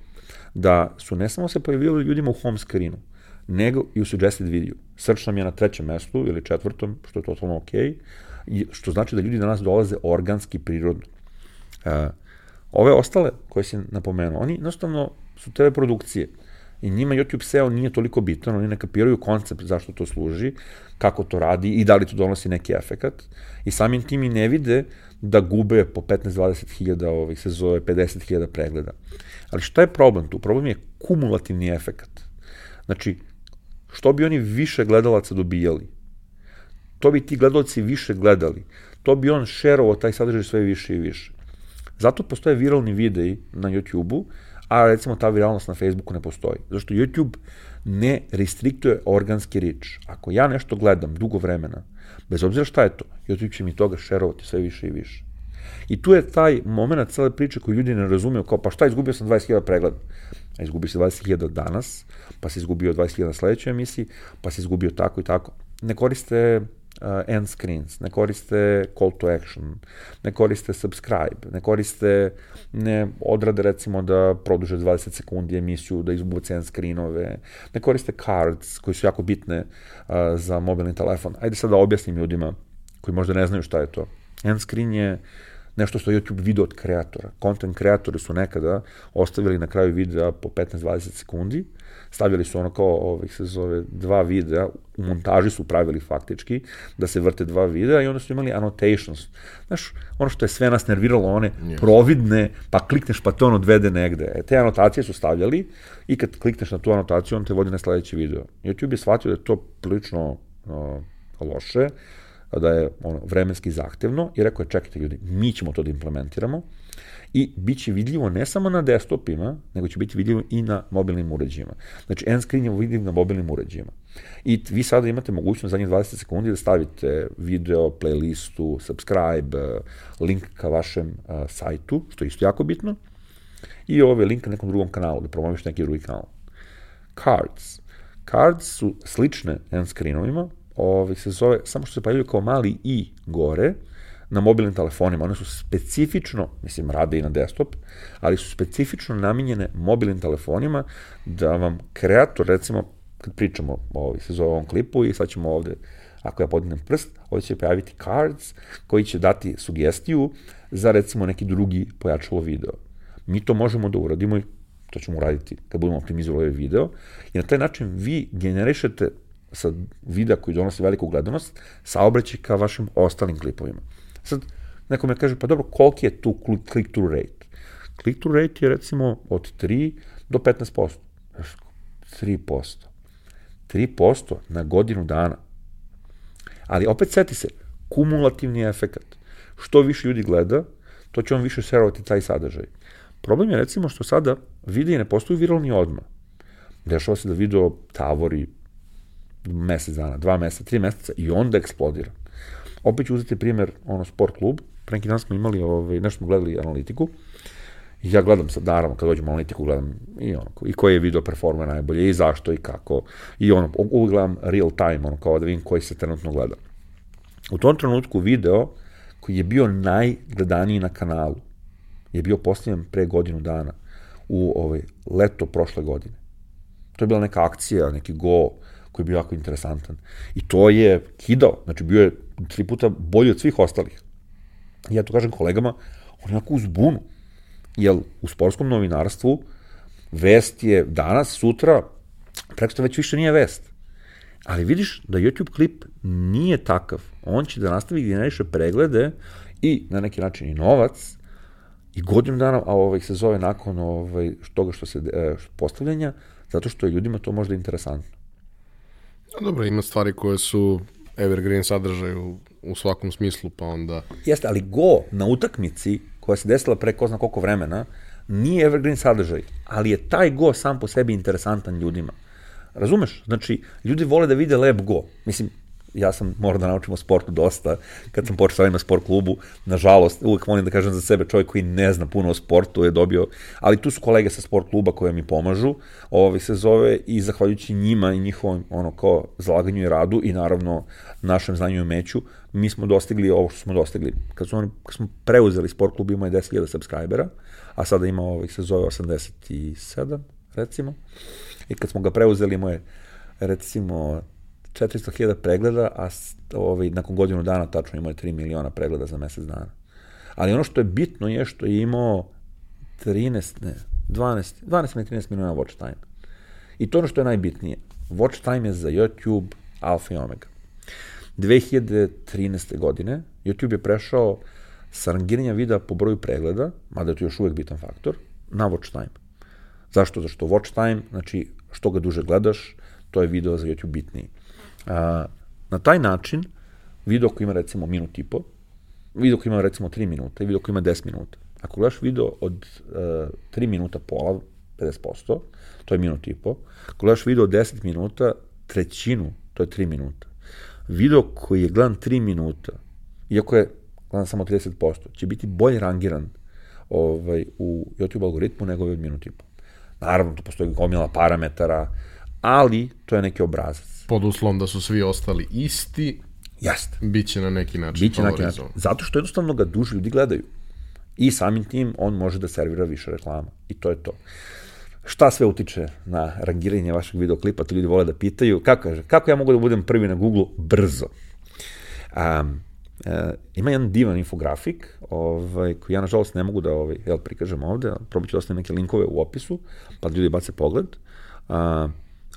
da su ne samo se pojavili ljudima u home screenu, nego i u suggested video. Search nam je na trećem mestu ili četvrtom, što je totalno i što znači da ljudi na nas dolaze organski, prirodno. Uh, ove ostale koje si napomenuo, oni jednostavno su TV produkcije i njima YouTube SEO nije toliko bitan, oni ne kapiraju koncept zašto to služi, kako to radi i da li to donosi neki efekat i samim tim i ne vide da gube po 15-20 hiljada ovih se zove 50 hiljada pregleda. Ali šta je problem tu? Problem je kumulativni efekat. Znači, što bi oni više gledalaca dobijali, to bi ti gledalci više gledali, to bi on šerovao taj sadržaj sve više i više. Zato postoje viralni videi na YouTube-u, a recimo ta viralnost na Facebooku ne postoji. Zašto YouTube ne restriktuje organski rič. Ako ja nešto gledam dugo vremena, bez obzira šta je to, YouTube će mi toga šerovati sve više i više. I tu je taj moment cele priče koju ljudi ne razumeju, kao pa šta, izgubio sam 20.000 pregleda. A izgubio si 20.000 danas, pa si izgubio 20.000 na sledećoj emisiji, pa si izgubio tako i tako. Ne koriste uh, end screens, ne koriste call to action, ne koriste subscribe, ne koriste, ne odrade recimo da produže 20 sekundi emisiju, da izbuce end screenove, ne koriste cards koji su jako bitne uh, za mobilni telefon. Ajde sad da objasnim ljudima koji možda ne znaju šta je to. End screen je nešto što YouTube video od kreatora. Content kreatori su nekada ostavili na kraju videa po 15-20 sekundi, stavljali su ono kao, ovih se zove, dva videa, u montaži su pravili faktički, da se vrte dva videa i onda su imali annotations. Znaš, ono što je sve nas nerviralo, one yes. providne, pa klikneš pa to on odvede negde. E, te anotacije su stavljali i kad klikneš na tu anotaciju, on te vodi na sledeći video. YouTube je shvatio da je to prilično uh, loše, da je ono, vremenski zahtevno i rekao je čekajte ljudi, mi ćemo to da implementiramo i bit će vidljivo ne samo na desktopima, nego će biti vidljivo i na mobilnim uređajima. Znači, end screen je vidljiv na mobilnim uređajima. I vi sada imate mogućnost zadnjih 20 sekundi da stavite video, playlistu, subscribe, link ka vašem uh, sajtu, što je isto jako bitno, i ovaj link na nekom drugom kanalu, da promoviš neki drugi kanal. Cards. Cards su slične end screenovima, ovaj, se zove, samo što se pojavljaju kao mali i gore, na mobilnim telefonima. One su specifično, mislim, rade i na desktop, ali su specifično namenjene mobilnim telefonima da vam kreator, recimo, kad pričamo ovaj, se zove ovom klipu i sad ćemo ovde, ako ja podignem prst, ovde će pojaviti cards koji će dati sugestiju za recimo neki drugi pojačalo video. Mi to možemo da uradimo i to ćemo uraditi kad budemo optimizovali ovaj video i na taj način vi generišete sa videa koji donosi veliku gledanost, saobraćaj ka vašim ostalim klipovima. Sad, neko me kaže, pa dobro, koliki je tu click-through rate? Click-through rate je recimo od 3 do 15%. 3%. 3% na godinu dana. Ali opet seti se, kumulativni efekat. Što više ljudi gleda, to će on više serovati taj sadržaj. Problem je recimo što sada videi ne postaju viralni odmah. Dešava se da video tavori mesec dana, dva meseca, tri meseca i onda eksplodira. Opet ću uzeti primer, ono, sport klub, pre neki dan smo imali, ovaj, nešto smo gledali analitiku, ja gledam sad, naravno, kad dođem u analitiku, gledam i ono, i koji je video performa najbolje, i zašto, i kako, i ono, uvijek gledam real time, ono, kao da vidim koji se trenutno gleda. U tom trenutku video koji je bio najgledaniji na kanalu je bio postavljen pre godinu dana u ovaj, leto prošle godine. To je bila neka akcija, neki go, koji je bio jako interesantan. I to je kidao, znači bio je tri puta bolji od svih ostalih. I ja to kažem kolegama, on je jako uzbunu. Jer u sportskom novinarstvu vest je danas, sutra, preko već više nije vest. Ali vidiš da YouTube klip nije takav. On će da nastavi generiše preglede i na neki način i novac i godinu dana, a ovaj se zove nakon ovaj, toga što se e, postavljanja, zato što je ljudima to možda interesantno. Dobro, ima stvari koje su evergreen sadržaj u, u svakom smislu, pa onda... Jeste, ali go na utakmici koja se desila pre ko zna koliko vremena, nije evergreen sadržaj, ali je taj go sam po sebi interesantan ljudima. Razumeš? Znači, ljudi vole da vide lep go. Mislim, ja sam morao da naučim o sportu dosta, kad sam počeo na sport klubu, nažalost, uvek volim da kažem za sebe, čovjek koji ne zna puno o sportu je dobio, ali tu su kolege sa sport kluba koje mi pomažu, ovaj se zove i zahvaljujući njima i njihovom ono kao zalaganju i radu i naravno našem znanju i umeću, mi smo dostigli ovo što smo dostigli. Kad, oni, kad smo preuzeli sport klub ima je 10.000 subscribera, a sada ima ovih se zove 87, recimo. I kad smo ga preuzeli, imao je recimo 400.000 pregleda, a ovaj, nakon godinu dana tačno imao je 3 miliona pregleda za mesec dana. Ali ono što je bitno je što je imao 13, ne, 12, 12 ili 13 miliona watch time. I to ono što je najbitnije. Watch time je za YouTube alfa i omega. 2013. godine YouTube je prešao sa rangiranja videa po broju pregleda, mada je to još uvek bitan faktor, na watch time. Zašto? Zašto watch time, znači što ga duže gledaš, to je video za YouTube bitniji. A, na taj način, video koji ima recimo minut i po, video koji ima recimo 3 minuta i video koji ima 10 minuta. Ako gledaš video od uh, e, 3 minuta pola, 50%, to je minut i po. Ako gledaš video od 10 minuta, trećinu, to je 3 minuta. Video koji je gledan 3 minuta, iako je gledan samo 30%, će biti bolje rangiran ovaj, u YouTube algoritmu nego od minut i po. Naravno, tu postoji gomila parametara, ali to je neki obrazac. Pod uslovom da su svi ostali isti, Jeste. Biće na neki način Biće na neki način. Zato što jednostavno ga duže ljudi gledaju. I samim tim on može da servira više reklama. I to je to. Šta sve utiče na rangiranje vašeg videoklipa, to ljudi vole da pitaju. Kako, kaže, kako ja mogu da budem prvi na Google? Brzo. Um, e, ima jedan divan infografik ovaj, koji ja nažalost ne mogu da ovaj, jel, prikažem ovde, probat ću da ostavim neke linkove u opisu, pa da ljudi bace pogled. Uh,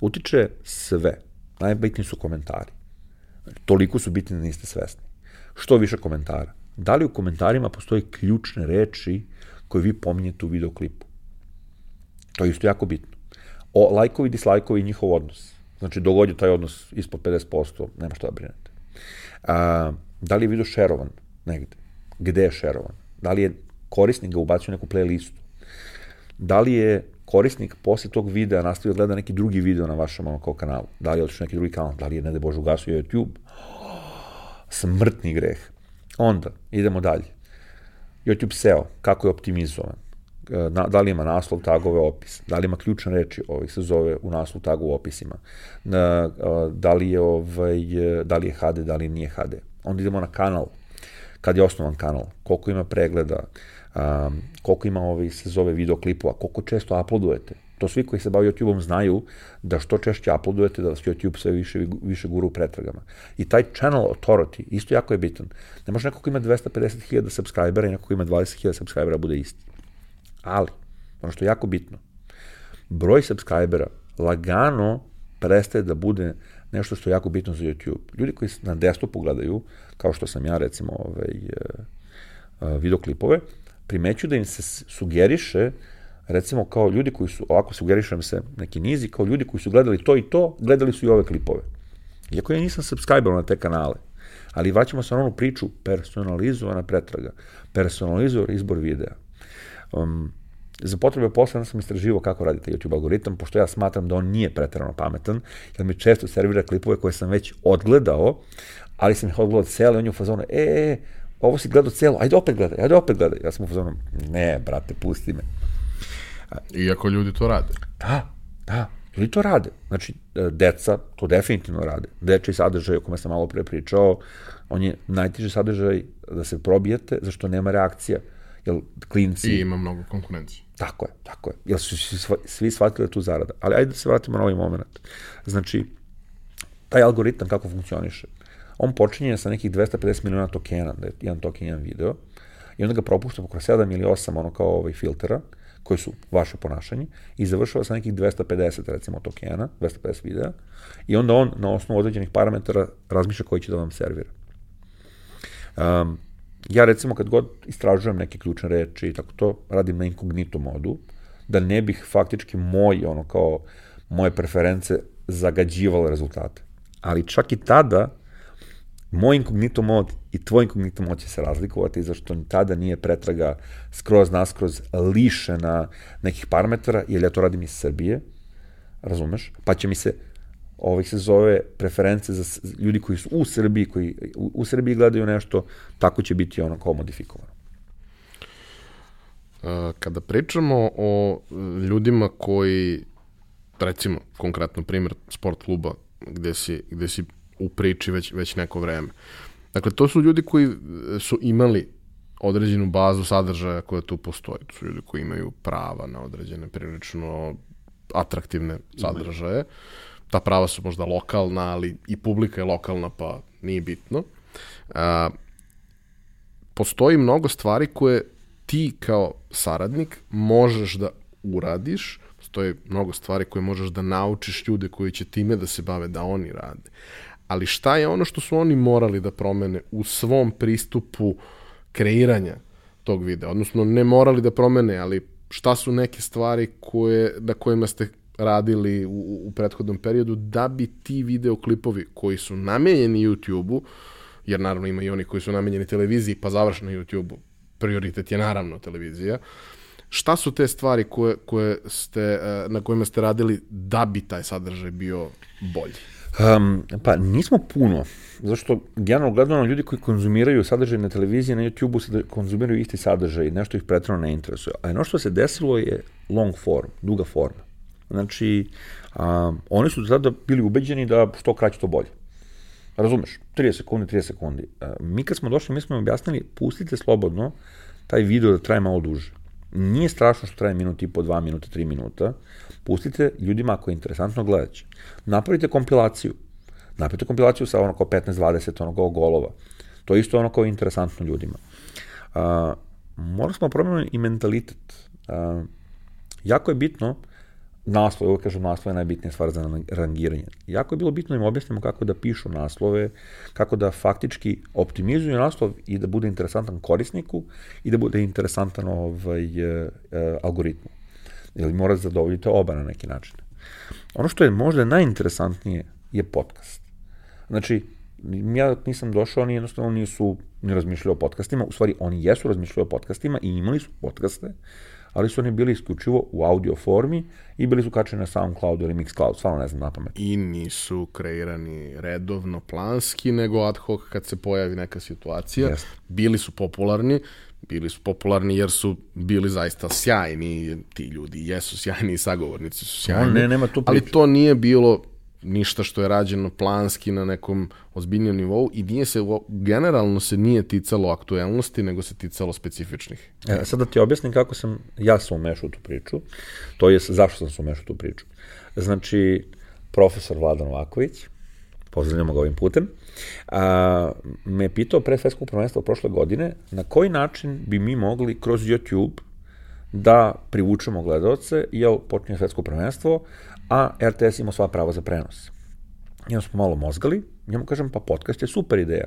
utiče sve. Najbitniji su komentari. Toliko su bitni da niste svesni. Što više komentara. Da li u komentarima postoje ključne reči koje vi pominjete u videoklipu? To je isto jako bitno. O lajkovi, dislajkovi i njihov odnos. Znači, dogodio taj odnos ispod 50%, nema što da brinete. A, da li je video šerovan negde? Gde je šerovan? Da li je korisnik ga ubacio neku playlistu? Da li je korisnik posle tog videa nastavio da gleda neki drugi video na vašem ono, kao kanalu? Da li je otišao neki drugi kanal? Da li je, ne da Bože, ugasio YouTube? Smrtni greh. Onda, idemo dalje. YouTube SEO, kako je optimizovan? E, na, da li ima naslov, tagove, opis, da li ima ključne reči, ovih se zove u naslov, tagu, opisima, na, da, li je, ovaj, da li je HD, da li nije HD. Onda idemo na kanal, kad je osnovan kanal, koliko ima pregleda, um, koliko ima ovih se zove videoklipova, koliko često uploadujete. To svi koji se bave YouTube-om znaju da što češće uploadujete, da vas YouTube sve više, više guru u pretragama. I taj channel authority isto jako je bitan. Ne može neko ko ima 250.000 subscribera i neko ko ima 20.000 subscribera bude isti. Ali, ono što je jako bitno, broj subscribera lagano prestaje da bude nešto što je jako bitno za YouTube. Ljudi koji na desktopu gledaju, kao što sam ja recimo ovaj, eh, eh, videoklipove, primeću da im se sugeriše recimo kao ljudi koji su, ovako sugerišem se neki nizi, kao ljudi koji su gledali to i to, gledali su i ove klipove. Iako ja nisam subscriber na te kanale, ali vraćamo se na onu priču personalizovana pretraga, personalizovan izbor videa. Um, za potrebe posla sam istraživao kako radi taj YouTube algoritam, pošto ja smatram da on nije pretarano pametan, jer mi često servira klipove koje sam već odgledao, ali sam ih odgledao cele, on je u fazonu, e, e, ovo si gledao celo, ajde opet gledaj, ajde opet gledaj. Ja sam u fazonu, ne, brate, pusti me. Iako ljudi to rade. Da, da, ljudi to rade. Znači, e, deca to definitivno rade. Deči sadržaj o kome sam malo pre pričao, on je najteži sadržaj da se probijete, zašto nema reakcija. Jel, klinci... I ima mnogo konkurencije. Tako je, tako je. Jel su svi, svi shvatili da tu zarada. Ali ajde da se vratimo na ovaj moment. Znači, taj algoritam kako funkcioniše on počinje sa nekih 250 miliona tokena, da je jedan token, jedan video, i onda ga propušta pokro 7 ili 8 ono kao ovaj filtera, koji su vaše ponašanje, i završava sa nekih 250 recimo tokena, 250 videa, i onda on na osnovu određenih parametara razmišlja koji će da vam servira. Um, ja recimo kad god istražujem neke ključne reči i tako to, radim na inkognito modu, da ne bih faktički moj, ono kao, moje preference zagađivale rezultate. Ali čak i tada, moj inkognito mod i tvoj inkognito mod će se razlikovati zašto tada nije pretraga skroz naskroz lišena nekih parametara, jer ja to radim iz Srbije, razumeš? Pa će mi se ovih se zove preference za ljudi koji su u Srbiji, koji u, u Srbiji gledaju nešto, tako će biti ono kao modifikovano. Kada pričamo o ljudima koji, recimo, konkretno primjer sport kluba, gde si, gde si u priči već, već neko vreme. Dakle, to su ljudi koji e, su imali određenu bazu sadržaja koja tu postoji. To su ljudi koji imaju prava na određene prilično atraktivne sadržaje. ta prava su možda lokalna, ali i publika je lokalna, pa nije bitno. A, postoji mnogo stvari koje ti kao saradnik možeš da uradiš, postoje mnogo stvari koje možeš da naučiš ljude koji će time da se bave, da oni rade. Ali šta je ono što su oni morali da promene u svom pristupu kreiranja tog videa? Odnosno, ne morali da promene, ali šta su neke stvari koje, na kojima ste radili u, u prethodnom periodu da bi ti videoklipovi koji su namenjeni YouTube-u, jer naravno ima i oni koji su namenjeni televiziji pa završeno YouTube-u, prioritet je naravno televizija, šta su te stvari koje, koje ste, eh, na kojima ste radili da bi taj sadržaj bio bolji? Um, pa nismo puno, zašto generalno gledano ljudi koji konzumiraju sadržaj na televiziji, na YouTube-u se konzumiraju isti sadržaj, nešto ih pretrano ne interesuje. A ono što se desilo je long form, duga forma. Znači, um, oni su tada bili ubeđeni da što kraće to bolje. Razumeš? 30 sekundi, 30 sekundi. Uh, mi kad smo došli, mi smo im objasnili, pustite slobodno taj video da traje malo duže. Nije strašno što traje minut i po, dva minuta, tri minuta. Pustite ljudima ako je interesantno gledać. Napravite kompilaciju. Napravite kompilaciju sa ono kao 15-20 ono kao golova. To je isto ono kao interesantno ljudima. Uh, morali smo promeniti i mentalitet. Uh, jako je bitno naslove, uvek kažem naslove je najbitnija stvar za rangiranje. Jako je bilo bitno da im objasnimo kako da pišu naslove, kako da faktički optimizuju naslov i da bude interesantan korisniku i da bude interesantan ovaj, e, e, algoritmu. Ili mora da zadovoljite oba na neki način. Ono što je možda najinteresantnije je podcast. Znači, ja nisam došao, oni jednostavno nisu ni razmišljali o podcastima, u stvari oni jesu razmišljali o podcastima i imali su podcaste, ali su oni bili isključivo u audio formi i bili su kačeni na SoundCloud ili Mixcloud, stvarno ne znam na pamet. I nisu kreirani redovno, planski, nego ad hoc kad se pojavi neka situacija. Yes. Bili su popularni, bili su popularni jer su bili zaista sjajni, ti ljudi jesu sjajni i sagovornici su sjajni, ne, nema tu ali to nije bilo ništa što je rađeno planski na nekom ozbiljnom nivou i nije se, generalno se nije ticalo aktuelnosti, nego se ticalo specifičnih. E, sad da ti objasnim kako sam ja se umešao u tu priču, to je zašto sam se umešao u tu priču. Znači, profesor Vladan Vaković, pozdravljamo ga ovim putem, a, me pitao pre svetskog prvenstva prošle godine na koji način bi mi mogli kroz YouTube da privučemo gledalce, jel počinje svetsko prvenstvo, a RTS ima sva prava za prenos. I smo malo mozgali, njemu kažem, pa podcast je super ideja.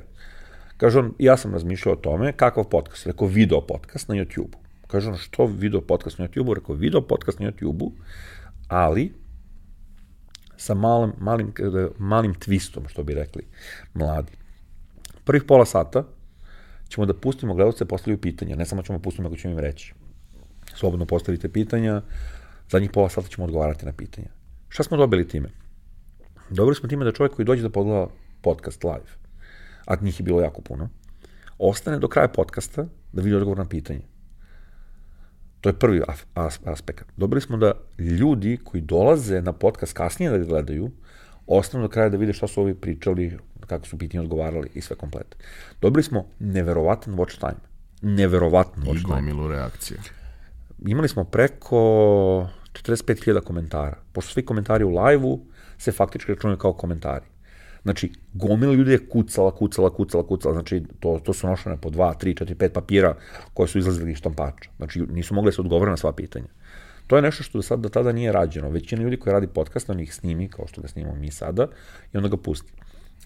Kaže on, ja sam razmišljao o tome, kakav podcast? Rekao, video podcast na YouTube-u. Kaže on, što video podcast na YouTube-u? Rekao, video podcast na YouTube-u, ali sa malim, malim, malim twistom, što bi rekli mladi. Prvih pola sata ćemo da pustimo gledalce postavljaju pitanja, ne samo ćemo da pustimo, nego ćemo im reći. Slobodno postavite pitanja, zadnjih pola sata ćemo odgovarati na pitanja. Šta smo dobili time? Dobili smo time da čovjek koji dođe da pogleda podcast live, a njih je bilo jako puno, ostane do kraja podcasta da vidi odgovor na pitanje. To je prvi aspekt. Dobili smo da ljudi koji dolaze na podcast kasnije da ga gledaju, ostanu do kraja da vide šta su ovi pričali, kako su pitanje odgovarali i sve komplet. Dobili smo neverovatan watch time. Neverovatan watch time. I gomilu reakcije. Imali smo preko 45.000 komentara. Pošto svi komentari u live-u se faktički računaju kao komentari. Znači, gomila ljudi je kucala, kucala, kucala, kucala, znači to, to su nošene po 2, 3, 4, 5 papira koje su izlazili iz štampača. Znači, nisu mogli da se odgovore na sva pitanja. To je nešto što do sada do tada nije rađeno. Većina ljudi koji radi podcast, on ih snimi, kao što ga snimamo mi sada, i onda ga pusti.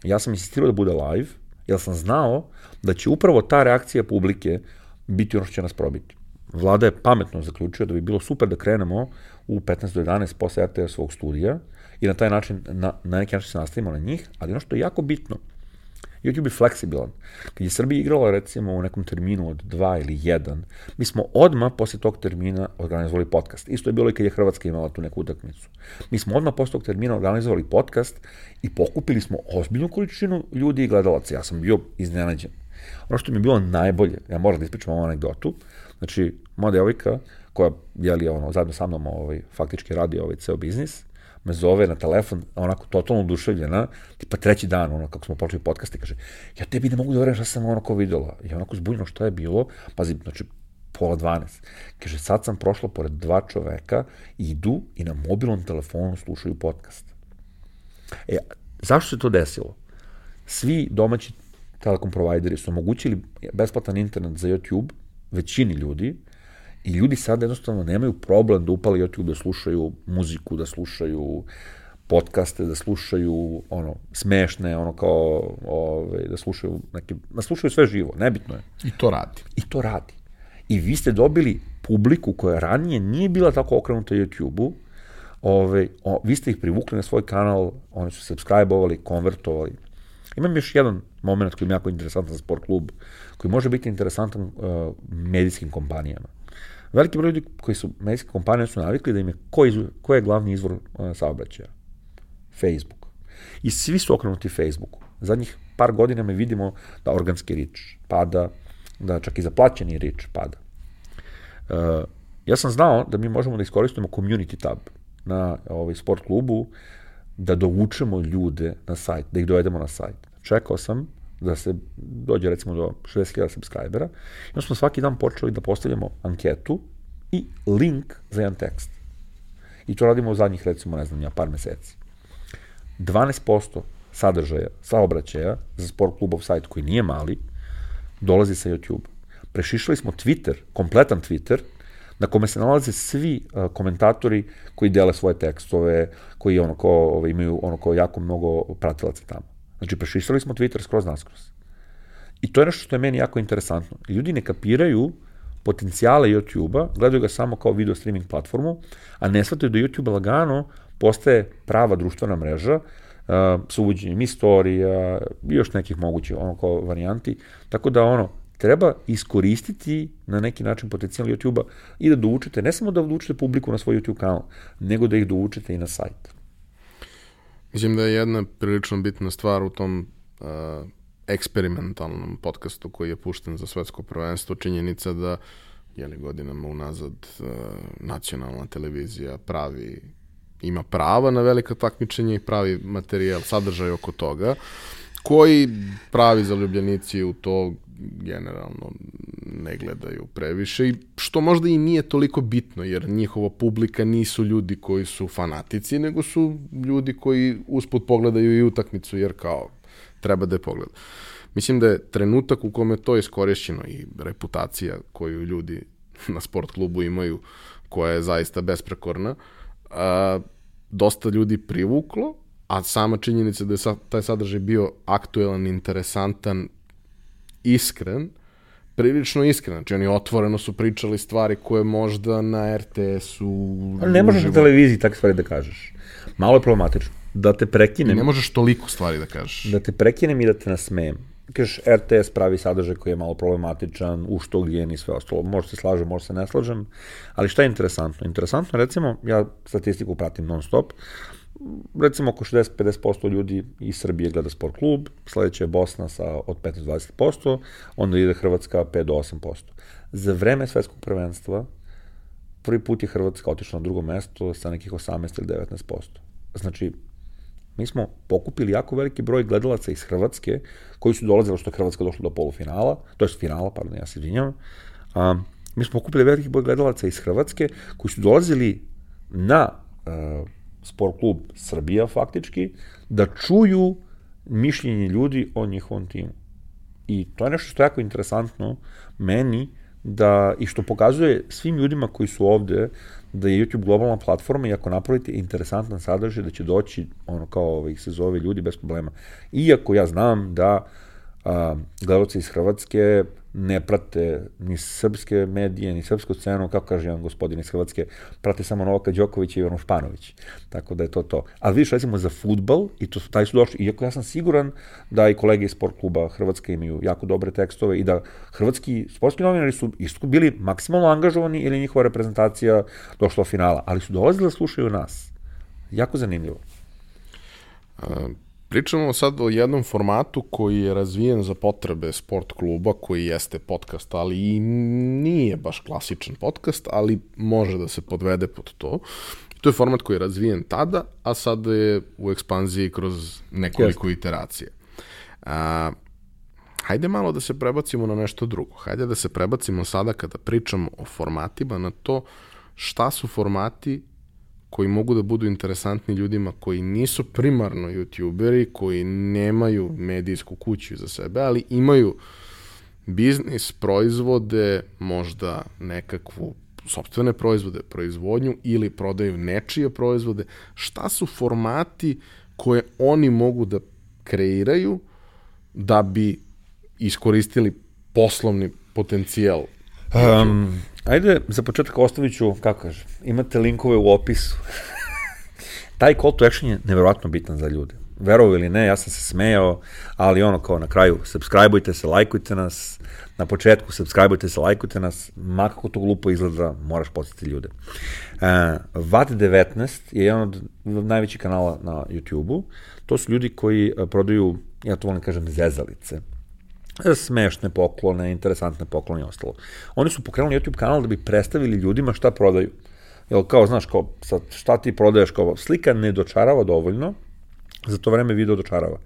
Ja sam insistirao da bude live, jer sam znao da će upravo ta reakcija publike biti ono što će nas probiti. Vlada je pametno zaključio da bi bilo super da krenemo u 15 do 11 posle RTS svog studija i na taj način, na, na neki način se nastavimo na njih, ali ono što je jako bitno, YouTube je fleksibilan. Kad je Srbija igrala recimo u nekom terminu od 2 ili 1, mi smo odmah posle tog termina organizovali podcast. Isto je bilo i kad je Hrvatska imala tu neku utakmicu. Mi smo odmah posle tog termina organizovali podcast i pokupili smo ozbiljnu količinu ljudi i gledalaca. Ja sam bio iznenađen. Ono što mi je bilo najbolje, ja moram da ispričam ovu anegdotu, znači, moja devojka, koja, jeli, ono, zajedno sa mnom, ovaj, faktički radi ovaj ceo biznis, me zove na telefon, onako totalno oduševljena, tipa treći dan, ono, kako smo počeli podcast, i kaže, ja tebi ne mogu da verujem šta sam onako videla. I onako zbunjeno šta je bilo, pazi, znači, pola 12. Kaže, sad sam prošla pored dva čoveka, idu i na mobilnom telefonu slušaju podcast. E, zašto se to desilo? Svi domaći telekom provajderi su omogućili besplatan internet za YouTube većini ljudi i ljudi sad jednostavno nemaju problem da upali YouTube da slušaju muziku, da slušaju podcaste, da slušaju ono smešne, ono kao ove, da slušaju neke, da slušaju sve živo, nebitno je. I to radi. I to radi. I vi ste dobili publiku koja ranije nije bila tako okrenuta YouTube-u, ove, o, vi ste ih privukli na svoj kanal, oni su subscribe-ovali, konvertovali. Imam još jedan moment koji je jako interesantan za sport klub, koji može biti interesantan uh, medijskim kompanijama. Veliki broj ljudi koji su medijske kompanije su navikli da im je ko, izvor, ko je glavni izvor uh, saobraćaja? Facebook. I svi su okrenuti Facebooku. Zadnjih par godina mi vidimo da organski rič pada, da čak i zaplaćeni rič pada. Uh, ja sam znao da mi možemo da iskoristimo community tab na ovaj sport klubu, da dovučemo ljude na sajt, da ih dovedemo na sajt. Čekao sam da se dođe recimo do 60.000 subscribera i onda smo svaki dan počeli da postavljamo anketu i link za jedan tekst. I to radimo u zadnjih recimo, ne znam, ja, par meseci. 12% sadržaja, saobraćaja za sport klubov sajt koji nije mali, dolazi sa YouTube. Prešišali smo Twitter, kompletan Twitter, na kome se nalaze svi uh, komentatori koji dele svoje tekstove, koji ono ko, ovaj, imaju ono ko jako mnogo pratilaca tamo. Znači, prešišali smo Twitter skroz naskroz. I to je nešto što je meni jako interesantno. Ljudi ne kapiraju potencijale YouTube-a, gledaju ga samo kao video streaming platformu, a ne shvataju da YouTube lagano postaje prava društvena mreža, uh, sa uvođenjem istorija i još nekih mogućih ono kao varijanti. Tako da ono, treba iskoristiti na neki način potencijal YouTube-a i da doučite, ne samo da doučite publiku na svoj YouTube kanal, nego da ih doučite i na sajt. Mislim da je jedna prilično bitna stvar u tom uh, eksperimentalnom podcastu koji je pušten za svetsko prvenstvo, činjenica da jeli godinama unazad uh, nacionalna televizija pravi ima prava na velika takmičenja i pravi materijal, sadržaj oko toga, koji pravi zaljubljenici u to generalno ne gledaju previše i što možda i nije toliko bitno jer njihova publika nisu ljudi koji su fanatici nego su ljudi koji usput pogledaju i utakmicu jer kao treba da je pogleda. Mislim da je trenutak u kome to je iskorišćeno i reputacija koju ljudi na sport klubu imaju koja je zaista besprekorna a, dosta ljudi privuklo a sama činjenica da je taj sadržaj bio aktuelan, interesantan iskren, prilično iskren. Znači, oni otvoreno su pričali stvari koje možda na RTS-u... Ne možeš na televiziji takve stvari da kažeš. Malo je problematično. Da te prekinem... I ne možeš toliko stvari da kažeš. Da te prekinem i da te nasmejem. Kažeš, RTS pravi sadržaj koji je malo problematičan, u što gen i sve ostalo. Možda se slažem, možda se ne slažem. Ali šta je interesantno? Interesantno, recimo, ja statistiku pratim non stop, recimo oko 60-50% ljudi iz Srbije gleda sport klub, sledeća je Bosna sa od 15-20%, onda ide Hrvatska 5 do 8%. Za vreme svetskog prvenstva prvi put je Hrvatska otišla na drugo mesto sa nekih 18 ili 19%. Znači, mi smo pokupili jako veliki broj gledalaca iz Hrvatske koji su dolazili što je Hrvatska došla do polufinala, to je finala, pardon, ja se izvinjam. A, mi smo pokupili veliki broj gledalaca iz Hrvatske koji su dolazili na uh, sport klub Srbija faktički, da čuju mišljenje ljudi o njihovom timu. I to je nešto što je jako interesantno meni, da, i što pokazuje svim ljudima koji su ovde, da je YouTube globalna platforma i ako napravite interesantan sadržaj, da će doći, ono kao ovaj, se zove ljudi bez problema. Iako ja znam da a, gledalci iz Hrvatske ne prate ni srpske medije, ni srpsku scenu, kako kaže jedan gospodin iz Hrvatske, prate samo Novaka Đokovića i Ivan Španović. Tako da je to to. A vidiš, recimo, za futbal, i to, taj su došli, iako ja sam siguran da i kolege iz sport kluba Hrvatske imaju jako dobre tekstove i da hrvatski sportski novinari su isto bili maksimalno angažovani ili njihova reprezentacija došla do finala, ali su dolazili da slušaju nas. Jako zanimljivo. Pričamo sad o jednom formatu koji je razvijen za potrebe sport kluba, koji jeste podcast, ali i nije baš klasičan podcast, ali može da se podvede pod to. To je format koji je razvijen tada, a sad je u ekspanziji kroz nekoliko Jeste. iteracija. A, hajde malo da se prebacimo na nešto drugo. Hajde da se prebacimo sada kada pričamo o formatima na to šta su formati koji mogu da budu interesantni ljudima koji nisu primarno youtuberi, koji nemaju medijsku kuću za sebe, ali imaju biznis, proizvode, možda nekakvu sobstvene proizvode, proizvodnju ili prodaju nečije proizvode, šta su formati koje oni mogu da kreiraju da bi iskoristili poslovni potencijal Um, ajde, za početak ostavit ću, kako kaže, imate linkove u opisu. Taj call to action je neverovatno bitan za ljude. Verovo ili ne, ja sam se smejao, ali ono kao na kraju, subscribeujte se, lajkujte nas, na početku subscribeujte se, lajkujte nas, makako to glupo izgleda, moraš podsjetiti ljude. Uh, VAT19 je jedan od najvećih kanala na YouTube-u, to su ljudi koji uh, prodaju, ja to volim da kažem, zezalice smešne poklone, interesantne poklone i ostalo. Oni su pokrenuli YouTube kanal da bi predstavili ljudima šta prodaju. Jel kao, znaš, kao, sad, šta ti prodaješ, kao, slika ne dočarava dovoljno, za to vreme video dočarava.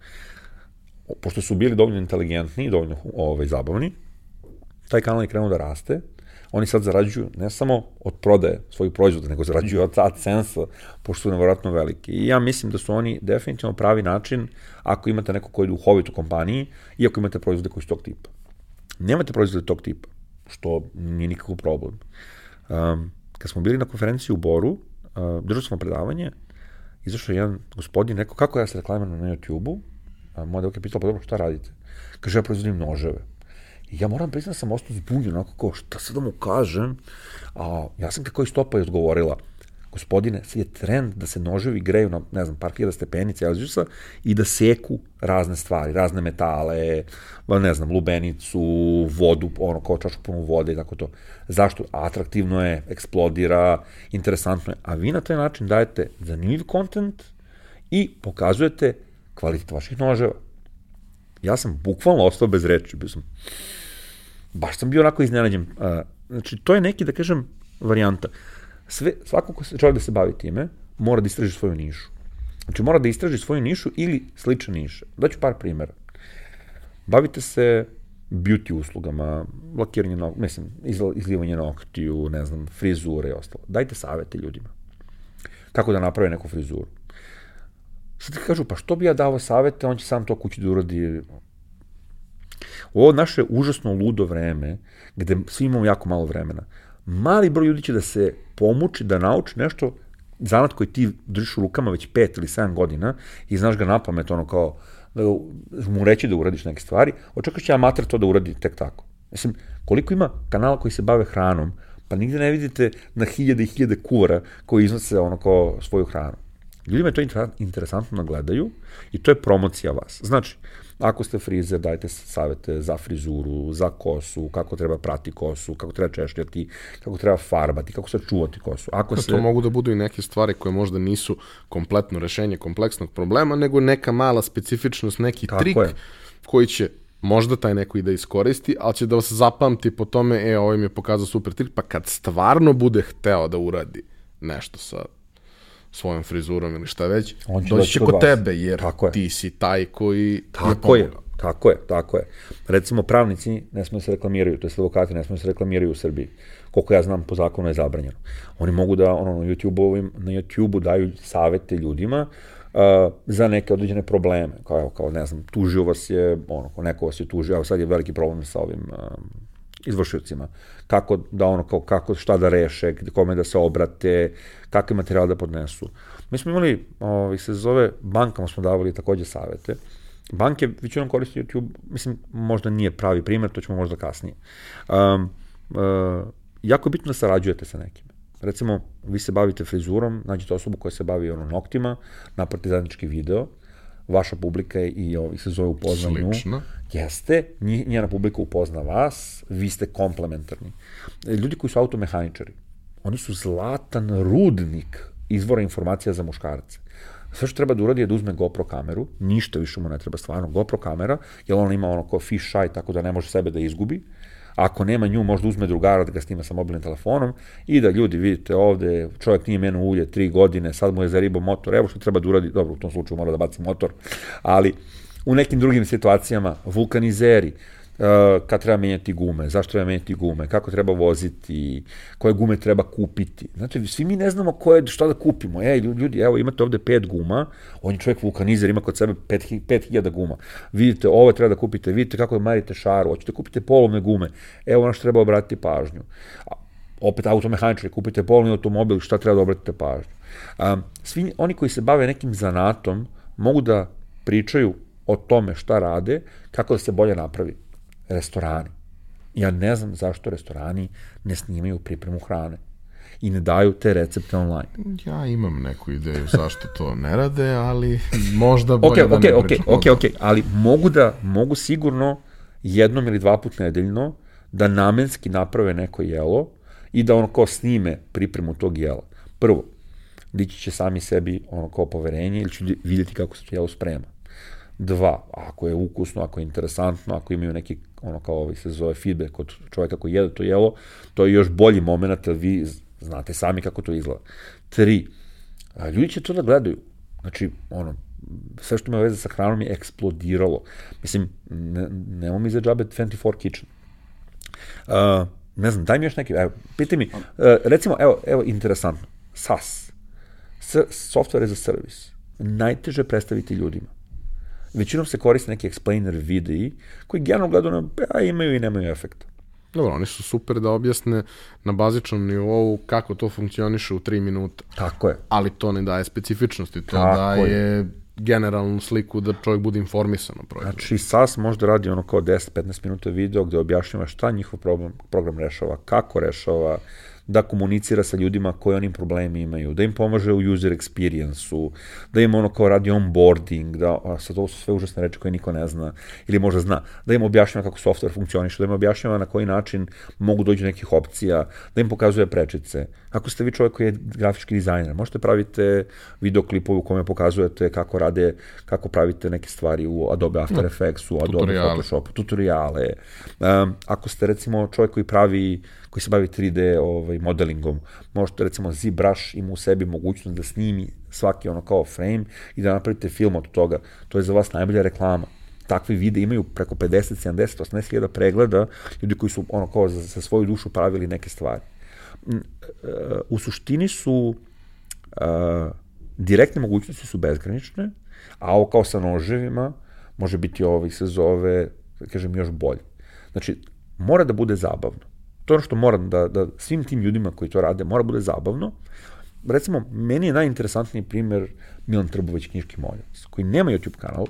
Pošto su bili dovoljno inteligentni i dovoljno ovaj, zabavni, taj kanal je krenuo da raste, oni sad zarađuju ne samo od prodaje svojih proizvoda, nego zarađuju od AdSense-a, pošto su nevjerojatno veliki. I ja mislim da su oni definitivno pravi način ako imate neko koji je duhovit u kompaniji i ako imate proizvode koji su tog tipa. Nemate proizvode tog tipa, što nije nikakav problem. Um, kad smo bili na konferenciji u Boru, uh, držali smo predavanje, izašao jedan gospodin, rekao, kako ja se reklamiram na YouTube-u, moja devojka je pitala, pa dobro, šta radite? Kaže, ja proizvodim noževe. I ja moram priznati da sam ostao zbunjen, onako kao, šta sad da mu kažem? A ja sam kako i stopa je odgovorila, gospodine, sad je trend da se noževi greju na, ne znam, par hiljada stepeni Celzijusa i da seku razne stvari, razne metale, ne znam, lubenicu, vodu, ono, kao čašu punu vode i tako to. Zašto? Atraktivno je, eksplodira, interesantno je. A vi na taj način dajete zanimljiv kontent i pokazujete kvalitet vaših noževa. Ja sam bukvalno ostao bez reči, bio sam, baš sam bio onako iznenađen. Znači, to je neki, da kažem, varijanta. Sve, svako ko se želi da se bavi time, mora da istraži svoju nišu. Znači, mora da istraži svoju nišu ili slične niše. Daću par primjera. Bavite se beauty uslugama, lakiranje nog, mislim, izlivanje noktiju, ne znam, frizure i ostalo. Dajte savete ljudima. Kako da naprave neku frizuru. Sad ti kažu, pa što bi ja dao savete, on će sam to kući da uradi. Ovo naše užasno ludo vreme, gde svi imamo jako malo vremena, mali broj ljudi će da se pomuči, da nauči nešto, zanat koji ti držiš u rukama već pet ili 7 godina i znaš ga na pamet, ono kao, da mu reći da uradiš neke stvari, očekaš će amater to da uradi tek tako. Mislim, koliko ima kanala koji se bave hranom, pa nigde ne vidite na hiljade i hiljade kuvara koji iznose ono kao svoju hranu. Ljudima je to interesantno da gledaju i to je promocija vas. Znači, ako ste frizer, dajte savete za frizuru, za kosu, kako treba prati kosu, kako treba češljati, kako treba farbati, kako se čuvati kosu. Ako se... To mogu da budu i neke stvari koje možda nisu kompletno rešenje kompleksnog problema, nego neka mala specifičnost, neki Tako trik je. koji će možda taj neko i da iskoristi, ali će da vas zapamti po tome, e, ovaj mi je pokazao super trik, pa kad stvarno bude hteo da uradi nešto sa svojom frizurom ili šta već, on će doći će kod tebe, jer tako je. ti si taj koji tako je, je Tako je, tako je. Recimo, pravnici ne smiju da se reklamiraju, to je advokati ne smiju da se reklamiraju u Srbiji. Koliko ja znam, po zakonu je zabranjeno. Oni mogu da ono, na YouTube-u na YouTube daju savete ljudima uh, za neke određene probleme. Kao, kao, ne znam, tužio vas je, ono, neko vas je tužio, evo sad je veliki problem sa ovim uh, izvršiocima. Kako da ono, kao, kako, šta da reše, kome da se obrate, kakve materijale da podnesu. Mi smo imali, ovaj, se zove, bankama smo davali takođe savete. Banke većinom koriste YouTube, mislim, možda nije pravi primer, to ćemo možda kasnije. Um, uh, jako je bitno da sarađujete sa nekim. Recimo, vi se bavite frizurom, nađete osobu koja se bavi ono noktima, napravite zajednički video, vaša publika je i ovi se zove upozna nju. Jeste, njena publika upozna vas, vi ste komplementarni. Ljudi koji su automehaničari, oni su zlatan rudnik izvora informacija za muškarce. Sve što treba da uradi je da uzme GoPro kameru, ništa više mu ne treba stvarno, GoPro kamera, jer ona ima ono kao fish eye, tako da ne može sebe da izgubi. Ako nema nju, možda uzme drugara da ga snima sa mobilnim telefonom i da ljudi, vidite ovde, čovjek nije menu ulje tri godine, sad mu je za ribo motor, evo što treba da uradi, dobro, u tom slučaju mora da baci motor, ali u nekim drugim situacijama, vulkanizeri, kad treba menjati gume, zašto treba menjati gume, kako treba voziti, koje gume treba kupiti. Znate, svi mi ne znamo koje, šta da kupimo. Ej, ljudi, evo, imate ovde pet guma, on je čovjek vulkanizer, ima kod sebe 5000 guma. Vidite, ovo treba da kupite, vidite kako da marite šaru, hoćete kupite polovne gume, evo ono što treba obratiti pažnju. A, opet automehaničari, kupite polovni automobil, šta treba da obratite pažnju. Um, svi oni koji se bave nekim zanatom mogu da pričaju o tome šta rade, kako da se bolje napravi. Restorani. Ja ne znam zašto restorani ne snimaju pripremu hrane i ne daju te recepte online. Ja imam neku ideju zašto to ne rade, ali možda bolje okay, da okay, ne okay, pričam. ok, ok, ali mogu da, mogu sigurno jednom ili dva put nedeljno da namenski naprave neko jelo i da ono kao snime pripremu tog jela. Prvo, dići će sami sebi ono kao poverenje ili će vidjeti kako se to jelo sprema. Dva, ako je ukusno, ako je interesantno, ako imaju neki, ono kao ovaj se zove feedback od čoveka koji jede to jelo, to je još bolji moment, jer vi znate sami kako to izgleda. Tri, ljudi će to da gledaju. Znači, ono, sve što ima veze sa hranom je eksplodiralo. Mislim, ne, nemo mi za džabe 24 Kitchen. Uh, ne znam, daj mi još neki, evo, pitaj mi, uh, recimo, evo, evo, interesantno, SAS, software as a service, najteže predstaviti ljudima. Većinom se koriste neki explainer videi koji generalno gledano a imaju i nemaju efekta. Dobro, oni su super da objasne na bazičnom nivou kako to funkcioniše u 3 minuta. Tako je. Ali to ne daje specifičnosti, to Tako daje je. generalnu sliku da čovjek bude informisan o proizvodu. Znači, SAS može da radi ono kao 10-15 minuta video gde objašnjava šta njihov problem, program rešava, kako rešava, da komunicira sa ljudima koji onim problemi imaju, da im pomaže u user experience-u, da im ono kao radi onboarding, da, a sad ovo su sve užasne reči koje niko ne zna, ili možda zna, da im objašnjava kako software funkcioniše, da im objašnjava na koji način mogu doći do nekih opcija, da im pokazuje prečice. Ako ste vi čovjek koji je grafički dizajner, možete pravite videoklipove u kome pokazujete kako rade, kako pravite neke stvari u Adobe After Effects, u Adobe Tutoriale. Photoshop, tutoriale. Um, ako ste recimo čovjek koji pravi koji se bavi 3D ovaj, modelingom, možete recimo ZBrush ima u sebi mogućnost da snimi svaki ono kao frame i da napravite film od toga. To je za vas najbolja reklama takvi vide imaju preko 50, 70, 80 hiljada pregleda, ljudi koji su ono kao za, za svoju dušu pravili neke stvari. Mm, e, U suštini su uh, direktne mogućnosti su bezgranične, a ovo kao sa noževima može biti ovo se zove, da kažem, još bolje. Znači, mora da bude zabavno. To je ono što moram da, da svim tim ljudima koji to rade, mora bude zabavno. Recimo, meni je najinteresantniji primer Milan Trbović, knjiški moljac, koji nema YouTube kanal.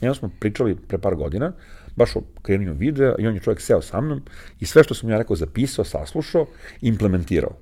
Jedno smo pričali pre par godina, baš o kreiranju videa, i on je čovjek seo sa mnom i sve što sam ja rekao zapisao, saslušao, implementirao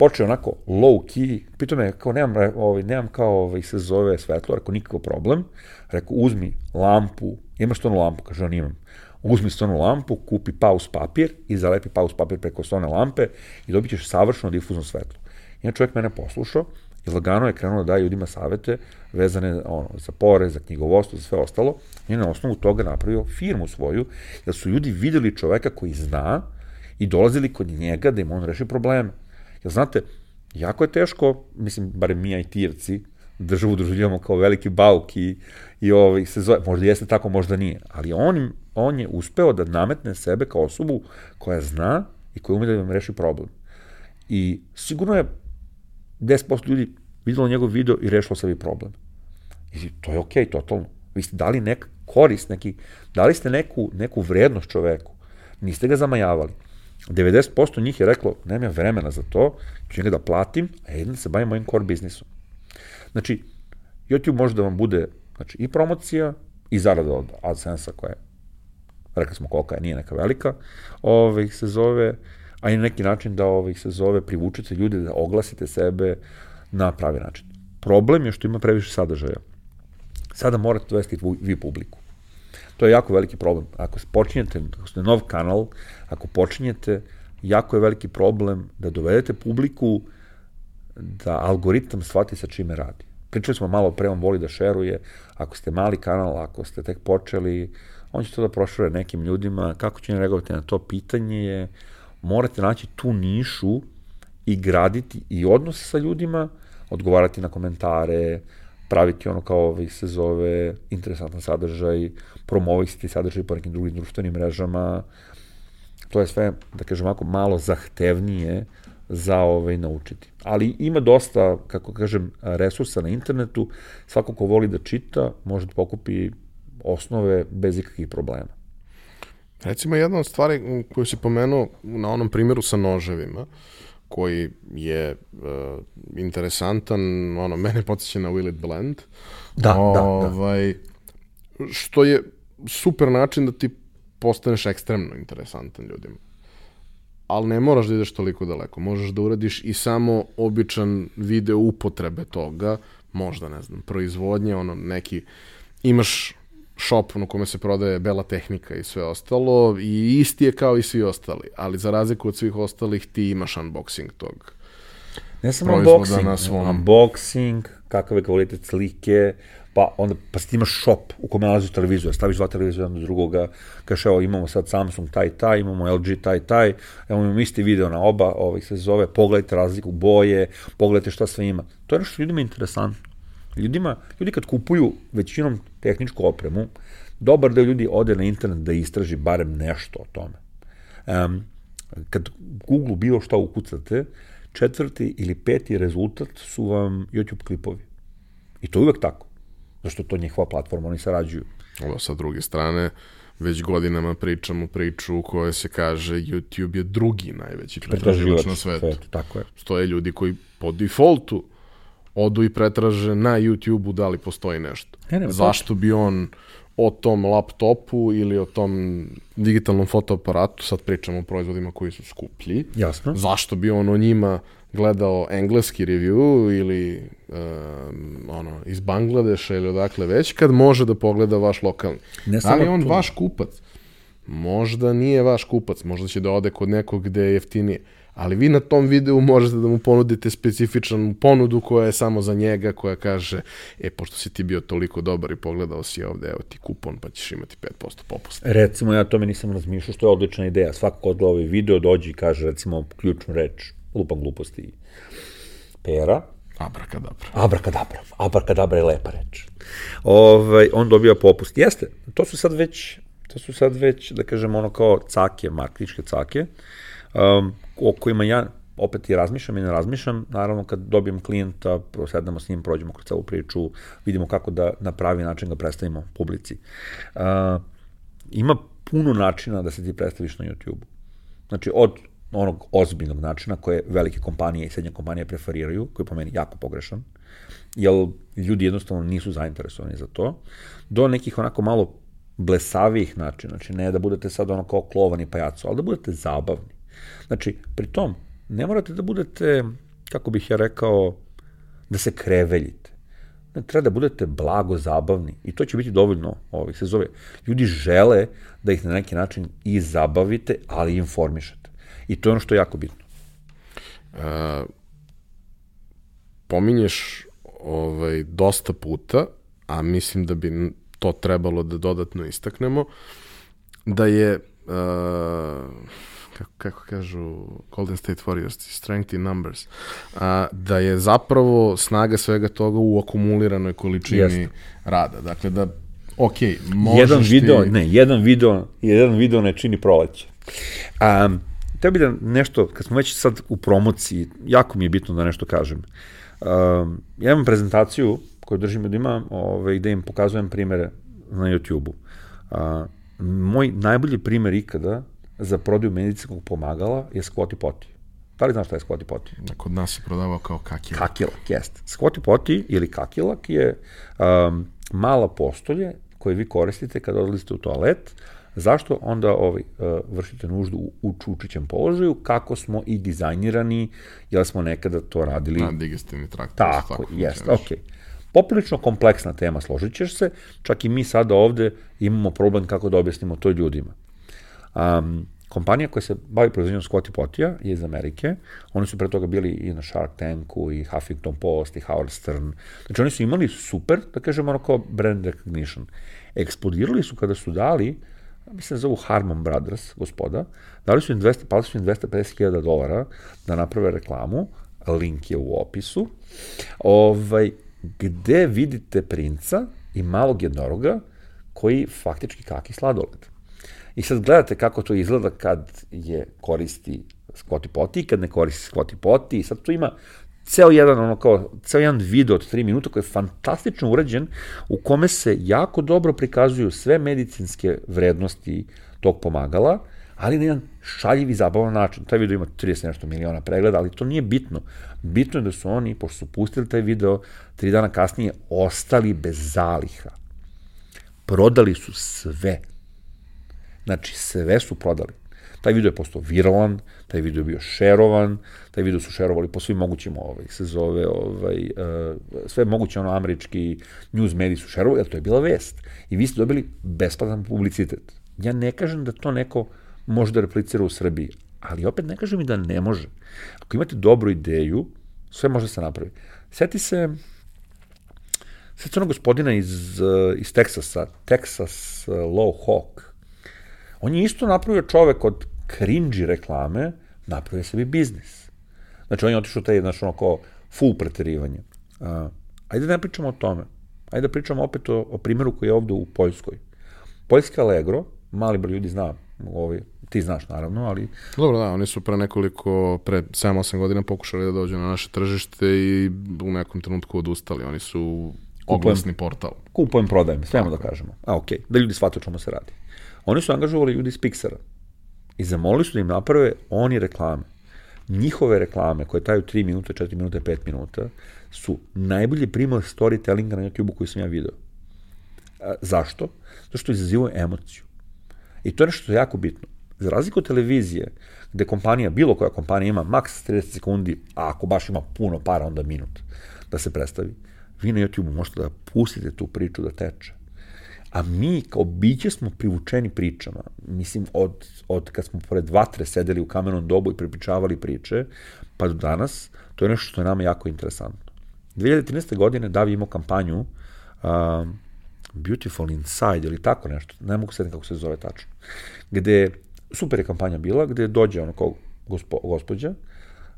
počeo onako low key, pitao me, kao nemam, ovaj, nemam kao ovaj, se zove svetlo, rekao nikakav problem, rekao uzmi lampu, imaš to lampu, kaže on imam, uzmi stonu lampu, kupi paus papir i zalepi paus papir preko stone lampe i dobit ćeš savršeno difuzno svetlo. I jedan čovjek mene poslušao i lagano je krenuo da daje ljudima savete vezane ono, za pore, za knjigovodstvo, za sve ostalo i na osnovu toga napravio firmu svoju, jer su ljudi videli čoveka koji zna i dolazili kod njega da im on reši probleme. Jer znate, jako je teško, mislim, barem mi IT-evci, državu doživljamo kao veliki bauk i, i ovaj, se zove, možda jeste tako, možda nije, ali on, on je uspeo da nametne sebe kao osobu koja zna i koja ume da vam reši problem. I sigurno je 10% ljudi videlo njegov video i rešilo sebi problem. I to je okej, okay, totalno. Vi ste dali nek korist, neki, dali ste neku, neku vrednost čoveku. Niste ga zamajavali. 90% njih je reklo, nema ja vremena za to, ću njega da platim, a jedan se bavim mojim core biznisom. Znači, YouTube može da vam bude znači, i promocija, i zarada od AdSense-a koja je, rekli smo kolika je, nije neka velika, ovaj, se zove, a i na neki način da ovaj, se zove, privučete ljude da oglasite sebe na pravi način. Problem je što ima previše sadržaja. Sada morate dovesti vi publiku. To je jako veliki problem. Ako počinjete, ako ste nov kanal, ako počinjete, jako je veliki problem da dovedete publiku da algoritam shvati sa čime radi. Pričali smo malo pre, on voli da šeruje, ako ste mali kanal, ako ste tek počeli, on će to da prošire nekim ljudima, kako će ne reagovati na to pitanje je, morate naći tu nišu i graditi i odnose sa ljudima, odgovarati na komentare, praviti ono kao ovaj se zove interesantan sadržaj, promoviti ti sadržaj po nekim drugim društvenim mrežama. To je sve, da kažem ovako, malo zahtevnije za ovaj naučiti. Ali ima dosta, kako kažem, resursa na internetu. Svako ko voli da čita, može da pokupi osnove bez ikakvih problema. Recimo, jedna od stvari koju si pomenuo na onom primjeru sa noževima, koji je uh, interesantan, ono, mene podsjeća na Will It Blend. Da, ovaj, da, da. Što je super način da ti postaneš ekstremno interesantan ljudima. Ali ne moraš da ideš toliko daleko. Možeš da uradiš i samo običan video upotrebe toga, možda, ne znam, proizvodnje, ono, neki, imaš shop na kome se prodaje bela tehnika i sve ostalo i isti je kao i svi ostali, ali za razliku od svih ostalih ti imaš unboxing tog ne samo unboxing, na svom... unboxing, kakav je kvalitet slike, pa onda pa ti imaš shop u kome nalaziš televizor, staviš dva televizora do drugoga, kažeš evo imamo sad Samsung taj taj, imamo LG taj taj, evo imamo isti video na oba, ovih se zove, pogledajte razliku boje, pogledajte šta sve ima. To je nešto ljudima interesantno. Ljudima, ljudi kad kupuju većinom tehničku opremu, dobar deo ljudi ode na internet da istraži barem nešto o tome. Um, kad Google bilo šta ukucate, četvrti ili peti rezultat su vam YouTube klipovi. I to je uvek tako. Zašto to njihova platforma, oni sarađuju. Ovo sa druge strane, već godinama pričamo priču u kojoj se kaže YouTube je drugi najveći pretraživač na svetu. svetu. Tako je. Stoje ljudi koji po defaultu odu i pretraže na YouTube-u da li postoji nešto. Ne, ne, Zašto bi on o tom laptopu ili o tom digitalnom fotoaparatu, sad pričamo o proizvodima koji su skuplji. Jasno. Zašto bi on o njima gledao engleski review ili um, ono, iz Bangladeša ili odakle već, kad može da pogleda vaš lokalni. Ne da li on tu... vaš kupac? Možda nije vaš kupac, možda će da ode kod nekog gde je jeftinije ali vi na tom videu možete da mu ponudite specifičnu ponudu koja je samo za njega, koja kaže, e, pošto si ti bio toliko dobar i pogledao si ovde, evo ti kupon, pa ćeš imati 5% popusta. Recimo, ja tome nisam razmišljao, što je odlična ideja. Svako ko ovaj video dođe i kaže, recimo, ključnu reč, lupam gluposti, pera, Abrakadabra. Abrakadabra. Abrakadabra je lepa reč. Ovaj, on dobija popust. Jeste, to su sad već, to su sad već, da kažem, ono kao cake, marketičke cake, um, o kojima ja opet i razmišljam i ne razmišljam, naravno kad dobijem klijenta, prosednemo s njim, prođemo kroz celu priču, vidimo kako da na pravi način ga predstavimo publici. Uh, ima puno načina da se ti predstaviš na YouTube-u. Znači, od onog ozbiljnog načina koje velike kompanije i srednje kompanije preferiraju, koji je po meni jako pogrešan, jer ljudi jednostavno nisu zainteresovani za to, do nekih onako malo blesavijih načina, znači ne da budete sad ono kao klovani pajaco, ali da budete zabavni. Znači, pri tom, ne morate da budete, kako bih ja rekao, da se kreveljite. Ne, treba da budete blago zabavni i to će biti dovoljno, ovih se zove. Ljudi žele da ih na neki način i zabavite, ali i informišete. I to je ono što je jako bitno. A, pominješ ovaj, dosta puta, a mislim da bi to trebalo da dodatno istaknemo, da je uh, kako, kako kažu Golden State Warriors, strength in numbers, a, da je zapravo snaga svega toga u akumuliranoj količini Jeste. rada. Dakle, da, ok, možeš jedan video, ti... Ne, jedan video, jedan video ne čini proleće. Um, Teo bi da nešto, kad smo već sad u promociji, jako mi je bitno da nešto kažem. Um, ja imam prezentaciju koju držim ljudima, ovaj, gde im pokazujem primere na YouTube-u. Uh, moj najbolji primer ikada za prodaju medicinskog pomagala je Squatty Potty. Da li znaš šta je Squatty Potty? Kod nas se prodavao kao kakilak. Kakilak, jest. Squatty Potty ili kakilak je um, mala postolje koje vi koristite kada odlazite u toalet, Zašto onda ovaj, uh, vršite nuždu u, u čučićem položaju, kako smo i dizajnirani, jer smo nekada to radili... Na digestivni trakt. Tako, jest, okej. Okay. Poprilično kompleksna tema, složit ćeš se, čak i mi sada ovde imamo problem kako da objasnimo to ljudima. Um, kompanija koja se bavi proizvodnjom Scotty Potija je iz Amerike. Oni su pre toga bili i na Shark Tanku, i Huffington Post, i Howard Stern. Znači oni su imali super, da kažemo, ono kao brand recognition. Eksplodirali su kada su dali, mislim da zovu Harmon Brothers, gospoda, dali su im 200, pali su im 250.000 dolara da naprave reklamu, link je u opisu, ovaj, gde vidite princa i malog jednoroga koji faktički kaki sladoled. I sad gledate kako to izgleda kad je koristi Squatty Potty, kad ne koristi Squatty Potty, i sad tu ima ceo jedan, ono kao, ceo jedan video od 3 minuta koji je fantastično urađen, u kome se jako dobro prikazuju sve medicinske vrednosti tog pomagala, ali na jedan šaljiv i zabavan način. Taj video ima 30 nešto miliona pregleda, ali to nije bitno. Bitno je da su oni, pošto su pustili taj video, tri dana kasnije ostali bez zaliha. Prodali su sve. Znači, sve su prodali. Taj video je postao viralan, taj video je bio šerovan, taj video su šerovali po svim mogućim, ovaj, se zove, ovaj, uh, sve moguće ono američki news mediji su šerovali, jer to je bila vest. I vi ste dobili besplatan publicitet. Ja ne kažem da to neko može da replicira u Srbiji, ali opet ne kažem i da ne može. Ako imate dobru ideju, sve može da se napravi. Seti se, seti se onog gospodina iz, iz Teksasa, Texas Low Hawk, On je isto napravio čovek od cringy reklame, napravio sebi biznis. Znači, on je otišao taj, znači, ono kao full preterivanje. Uh, ajde da ne pričamo o tome. Ajde da pričamo opet o, o primjeru koji je ovde u Poljskoj. Poljska Allegro, mali broj ljudi zna, ovaj, ti znaš naravno, ali... Dobro, da, oni su pre nekoliko, pre 7-8 godina pokušali da dođu na naše tržište i u nekom trenutku odustali. Oni su oglasni portal. Kupujem, prodajem, svemo da kažemo. A, okej, okay, da ljudi shvate o čemu se radi. Oni su angažovali ljudi iz Pixara i zamolili su da im naprave oni reklame. Njihove reklame, koje traju 3 minuta, 4 minuta, 5 minuta, su najbolji primjer storytellinga na YouTube-u koji sam ja video. A, zašto? Zato što izazivaju emociju. I to je nešto jako bitno. Za razliku od televizije, gde kompanija, bilo koja kompanija ima maks 30 sekundi, a ako baš ima puno para, onda minut da se predstavi, vi na YouTube možete da pustite tu priču da teče. A mi kao biće smo privučeni pričama. Mislim, od, od kad smo pored vatre sedeli u kamenom dobu i prepričavali priče, pa do danas, to je nešto što je nama jako interesantno. 2013. godine Davi imao kampanju uh, Beautiful Inside ili tako nešto, ne mogu sedeti kako se zove tačno, gde super je kampanja bila, gde dođe ono kao gospo, gospođa,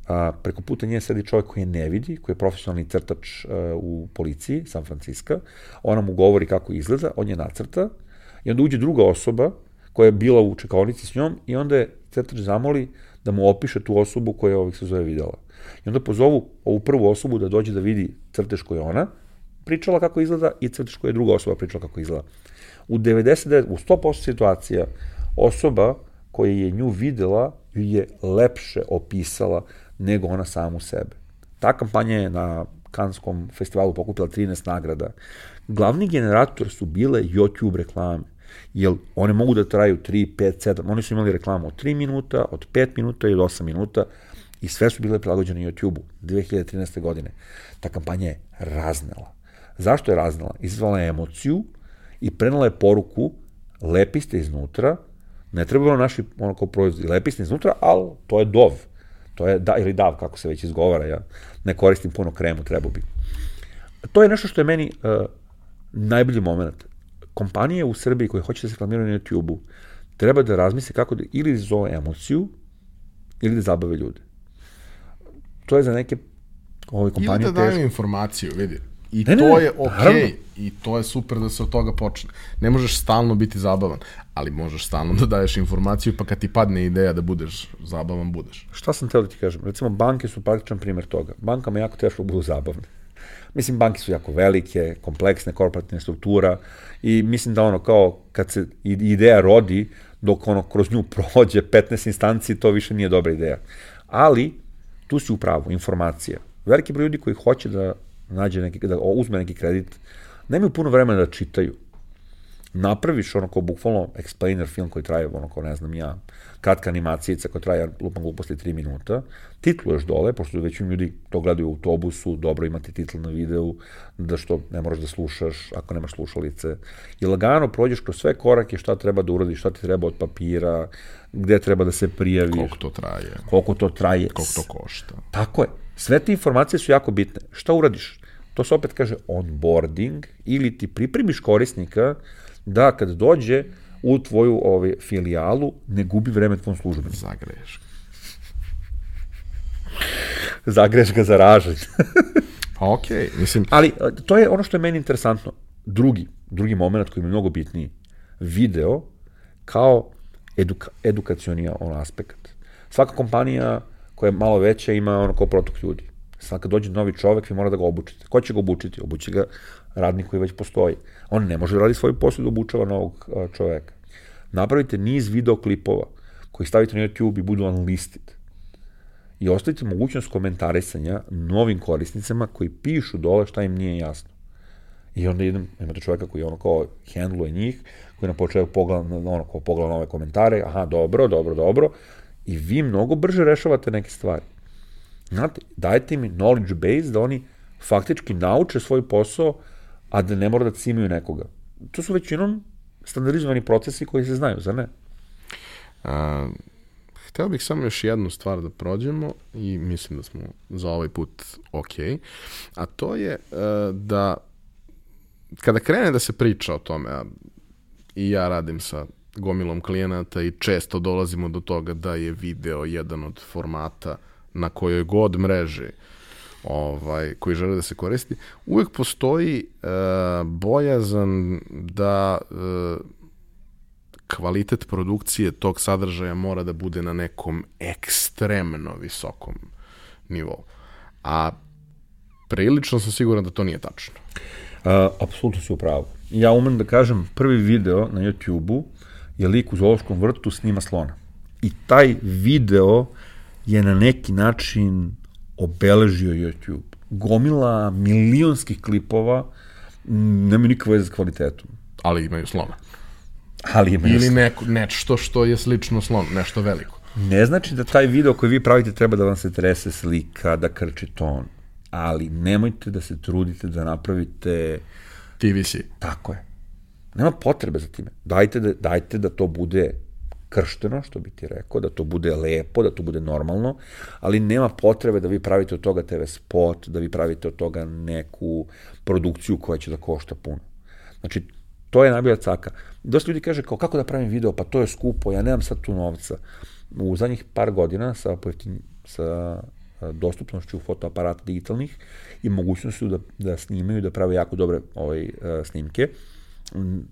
a, preko puta nje sedi čovjek koji je ne vidi, koji je profesionalni crtač a, u policiji San Francisco, ona mu govori kako izgleda, on je nacrta i onda uđe druga osoba koja je bila u čekavnici s njom i onda je crtač zamoli da mu opiše tu osobu koja je ovih se zove videla. I onda pozovu ovu prvu osobu da dođe da vidi crtež koja je ona pričala kako izgleda i crtež koja je druga osoba pričala kako izgleda. U 99, u 100% situacija osoba koja je nju videla je lepše opisala nego ona samu sebe. Ta kampanja je na Kanskom festivalu pokupila 13 nagrada. Glavni generator su bile YouTube reklame, jer one mogu da traju 3, 5, 7, oni su imali reklamu od 3 minuta, od 5 minuta i od 8 minuta i sve su bile prilagođene YouTube-u 2013. godine. Ta kampanja je raznela. Zašto je raznela? Izvala je emociju i prenala je poruku lepi ste iznutra, ne treba naši ono kao proizvodi, lepi ste iznutra, ali to je dov To je da, ili dav, kako se već izgovara, ja ne koristim puno kremu, treba bi. To je nešto što je meni uh, najbolji moment. Kompanije u Srbiji koje hoće da se reklamiraju na YouTube-u treba da razmisle kako da ili zove emociju ili da zabave ljude. To je za neke ove kompanije Ili da daju informaciju, vidi. I ne, to ne, je okej, okay, i to je super da se od toga počne. Ne možeš stalno biti zabavan, ali možeš stalno da daješ informaciju, pa kad ti padne ideja da budeš zabavan, budeš. Šta sam teo da ti kažem? Recimo, banke su praktičan primer toga. Bankama jako teško da budu zabavne. Mislim, banke su jako velike, kompleksne, korporativne struktura i mislim da ono kao kad se ideja rodi, dok ono kroz nju prođe 15 instanci, to više nije dobra ideja. Ali, tu si u pravu, informacija. Veliki broj ljudi koji hoće da nađe neki, da uzme neki kredit, nemaju puno vremena da čitaju. Napraviš ono kao bukvalno explainer film koji traje ono kao ne znam ja, kratka animacijica koja traje lupam gluposti 3 minuta, titluješ dole, pošto već ljudi to gledaju u autobusu, dobro imati titl na videu, da što ne moraš da slušaš ako nemaš slušalice. I lagano prođeš kroz sve korake šta treba da uradiš, šta ti treba od papira, gde treba da se prijaviš. Koliko to traje. Koliko to traje. Koliko to košta. Tako je. Sve te informacije su jako bitne. Šta uradiš? To se opet kaže onboarding ili ti pripremiš korisnika da kad dođe u tvoju ovaj, filijalu ne gubi vreme tvom službeniku. Zagreješ. Zagreješ ga za ražanj. Pa okej, okay, mislim... Ali e, to je ono što je meni interesantno. Drugi, drugi moment koji mi je mnogo bitniji. Video kao eduka, edukacioni on aspekt. Svaka kompanija koja je malo veća ima ono kao protok ljudi. Sad kad dođe novi čovek, vi mora da ga obučite. Ko će ga obučiti? Obući ga radnik koji već postoji. On ne može da radi svoj posao da obučava novog čoveka. Napravite niz videoklipova koji stavite na YouTube i budu unlisted. I ostavite mogućnost komentarisanja novim korisnicama koji pišu dole šta im nije jasno. I onda idem, imate čoveka koji ono kao handluje njih, koji na početku pogleda, ono kao pogleda nove komentare, aha, dobro, dobro, dobro, i vi mnogo brže rešavate neke stvari. Znate, dajte mi knowledge base da oni faktički nauče svoj posao, a da ne mora da cimaju nekoga. To su većinom standardizovani procesi koji se znaju, za ne? A, hteo bih samo još jednu stvar da prođemo i mislim da smo za ovaj put ok, a to je uh, da kada krene da se priča o tome, a i ja radim sa gomilom klijenata i često dolazimo do toga da je video jedan od formata na kojoj god mreži ovaj, koji žele da se koristi, uvek postoji uh, bojazan da uh, kvalitet produkcije tog sadržaja mora da bude na nekom ekstremno visokom nivou. A prilično sam siguran da to nije tačno. Uh, apsolutno si u pravu. Ja umem da kažem, prvi video na YouTube-u je lik u zoološkom vrtu snima slona. I taj video je na neki način obeležio YouTube. Gomila milionskih klipova nema nikakve veze s kvalitetom. Ali imaju slona. Ali imaju Ili neko, nešto što je slično slon, nešto veliko. Ne znači da taj video koji vi pravite treba da vam se trese slika, da krči ton. Ali nemojte da se trudite da napravite... TVC. Tako je. Nema potrebe za time. Dajte da, dajte da to bude kršteno, što bi ti rekao, da to bude lepo, da to bude normalno, ali nema potrebe da vi pravite od toga TV spot, da vi pravite od toga neku produkciju koja će da košta puno. Znači, to je najbolja caka. Dosta ljudi kaže kao kako da pravim video, pa to je skupo, ja nemam sad tu novca. U zadnjih par godina sa, sa dostupnošću fotoaparata digitalnih i mogućnošću da, da snimaju, da prave jako dobre ovaj, snimke,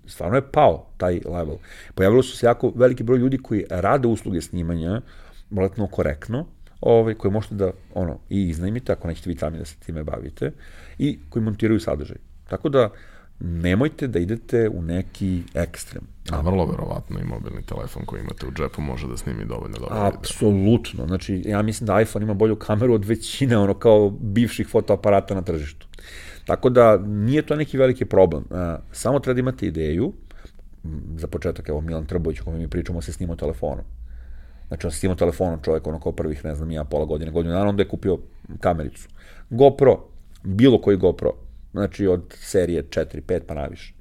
stvarno je pao taj level. Pojavilo su se jako veliki broj ljudi koji rade usluge snimanja, relativno korektno, ovaj, koje možete da ono, i iznajmite, ako nećete vi sami da se time bavite, i koji montiraju sadržaj. Tako da, nemojte da idete u neki ekstrem. A vrlo verovatno i mobilni telefon koji imate u džepu može da snimi dovoljno dobro. Apsolutno. Znači, ja mislim da iPhone ima bolju kameru od većine ono kao bivših fotoaparata na tržištu. Tako da nije to neki veliki problem. Samo treba da imate ideju, za početak, evo Milan Trbović, o kome mi pričamo, se snimao telefonom. Znači, on se snimao telefonom čovjek, ono kao prvih, ne znam, ja, pola godine, godinu dana, onda je kupio kamericu. GoPro, bilo koji GoPro, znači od serije 4, 5 pa naviše.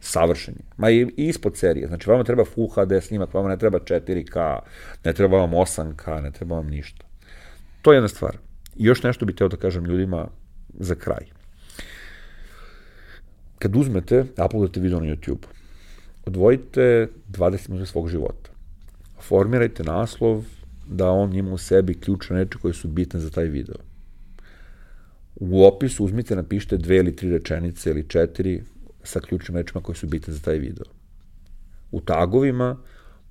Savršen je. Ma i ispod serije. Znači, vama treba Full HD snimak, vama ne treba 4K, ne treba vam 8K, ne treba vam ništa. To je jedna stvar. I još nešto bih teo da kažem ljudima za kraj kad uzmete, uploadate video na YouTube, odvojite 20 minuta svog života. Formirajte naslov da on ima u sebi ključne reči koje su bitne za taj video. U opisu uzmite, napišite dve ili tri rečenice ili četiri sa ključnim rečima koje su bitne za taj video. U tagovima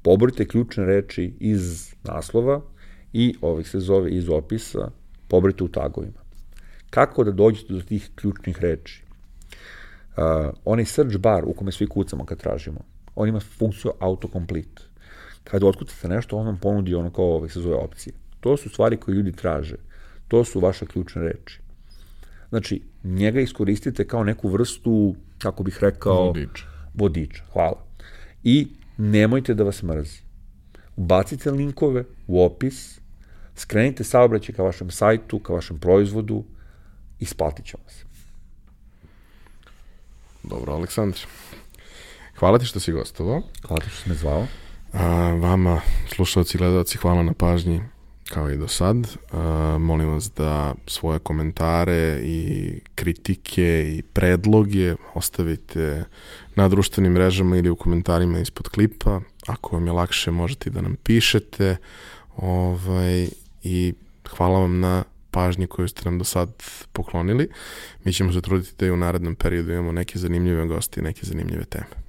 poborite ključne reči iz naslova i ovih se zove iz opisa, poborite u tagovima. Kako da dođete do tih ključnih reči? Uh, onaj search bar u kome svi kucamo kad tražimo, on ima funkciju autocomplete. Kad otkucate nešto, on vam ponudi ono kao ovaj, se zove opcije. To su stvari koje ljudi traže. To su vaše ključne reči. Znači, njega iskoristite kao neku vrstu, kako bih rekao... Vodič. Vodič, hvala. I nemojte da vas mrzi. Ubacite linkove u opis, skrenite saobraćaj ka vašem sajtu, ka vašem proizvodu, isplatit ćemo se. Dobro, Aleksandar. Hvala ti što si gostovao. Hvala ti što si me zvao. A, vama, slušalci i gledalci, hvala na pažnji kao i do sad. A, molim vas da svoje komentare i kritike i predloge ostavite na društvenim mrežama ili u komentarima ispod klipa. Ako vam je lakše, možete da nam pišete. Ovaj, I hvala vam na pažnji koju ste nam do sad poklonili. Mi ćemo se truditi da i u narednom periodu imamo neke zanimljive gosti i neke zanimljive teme.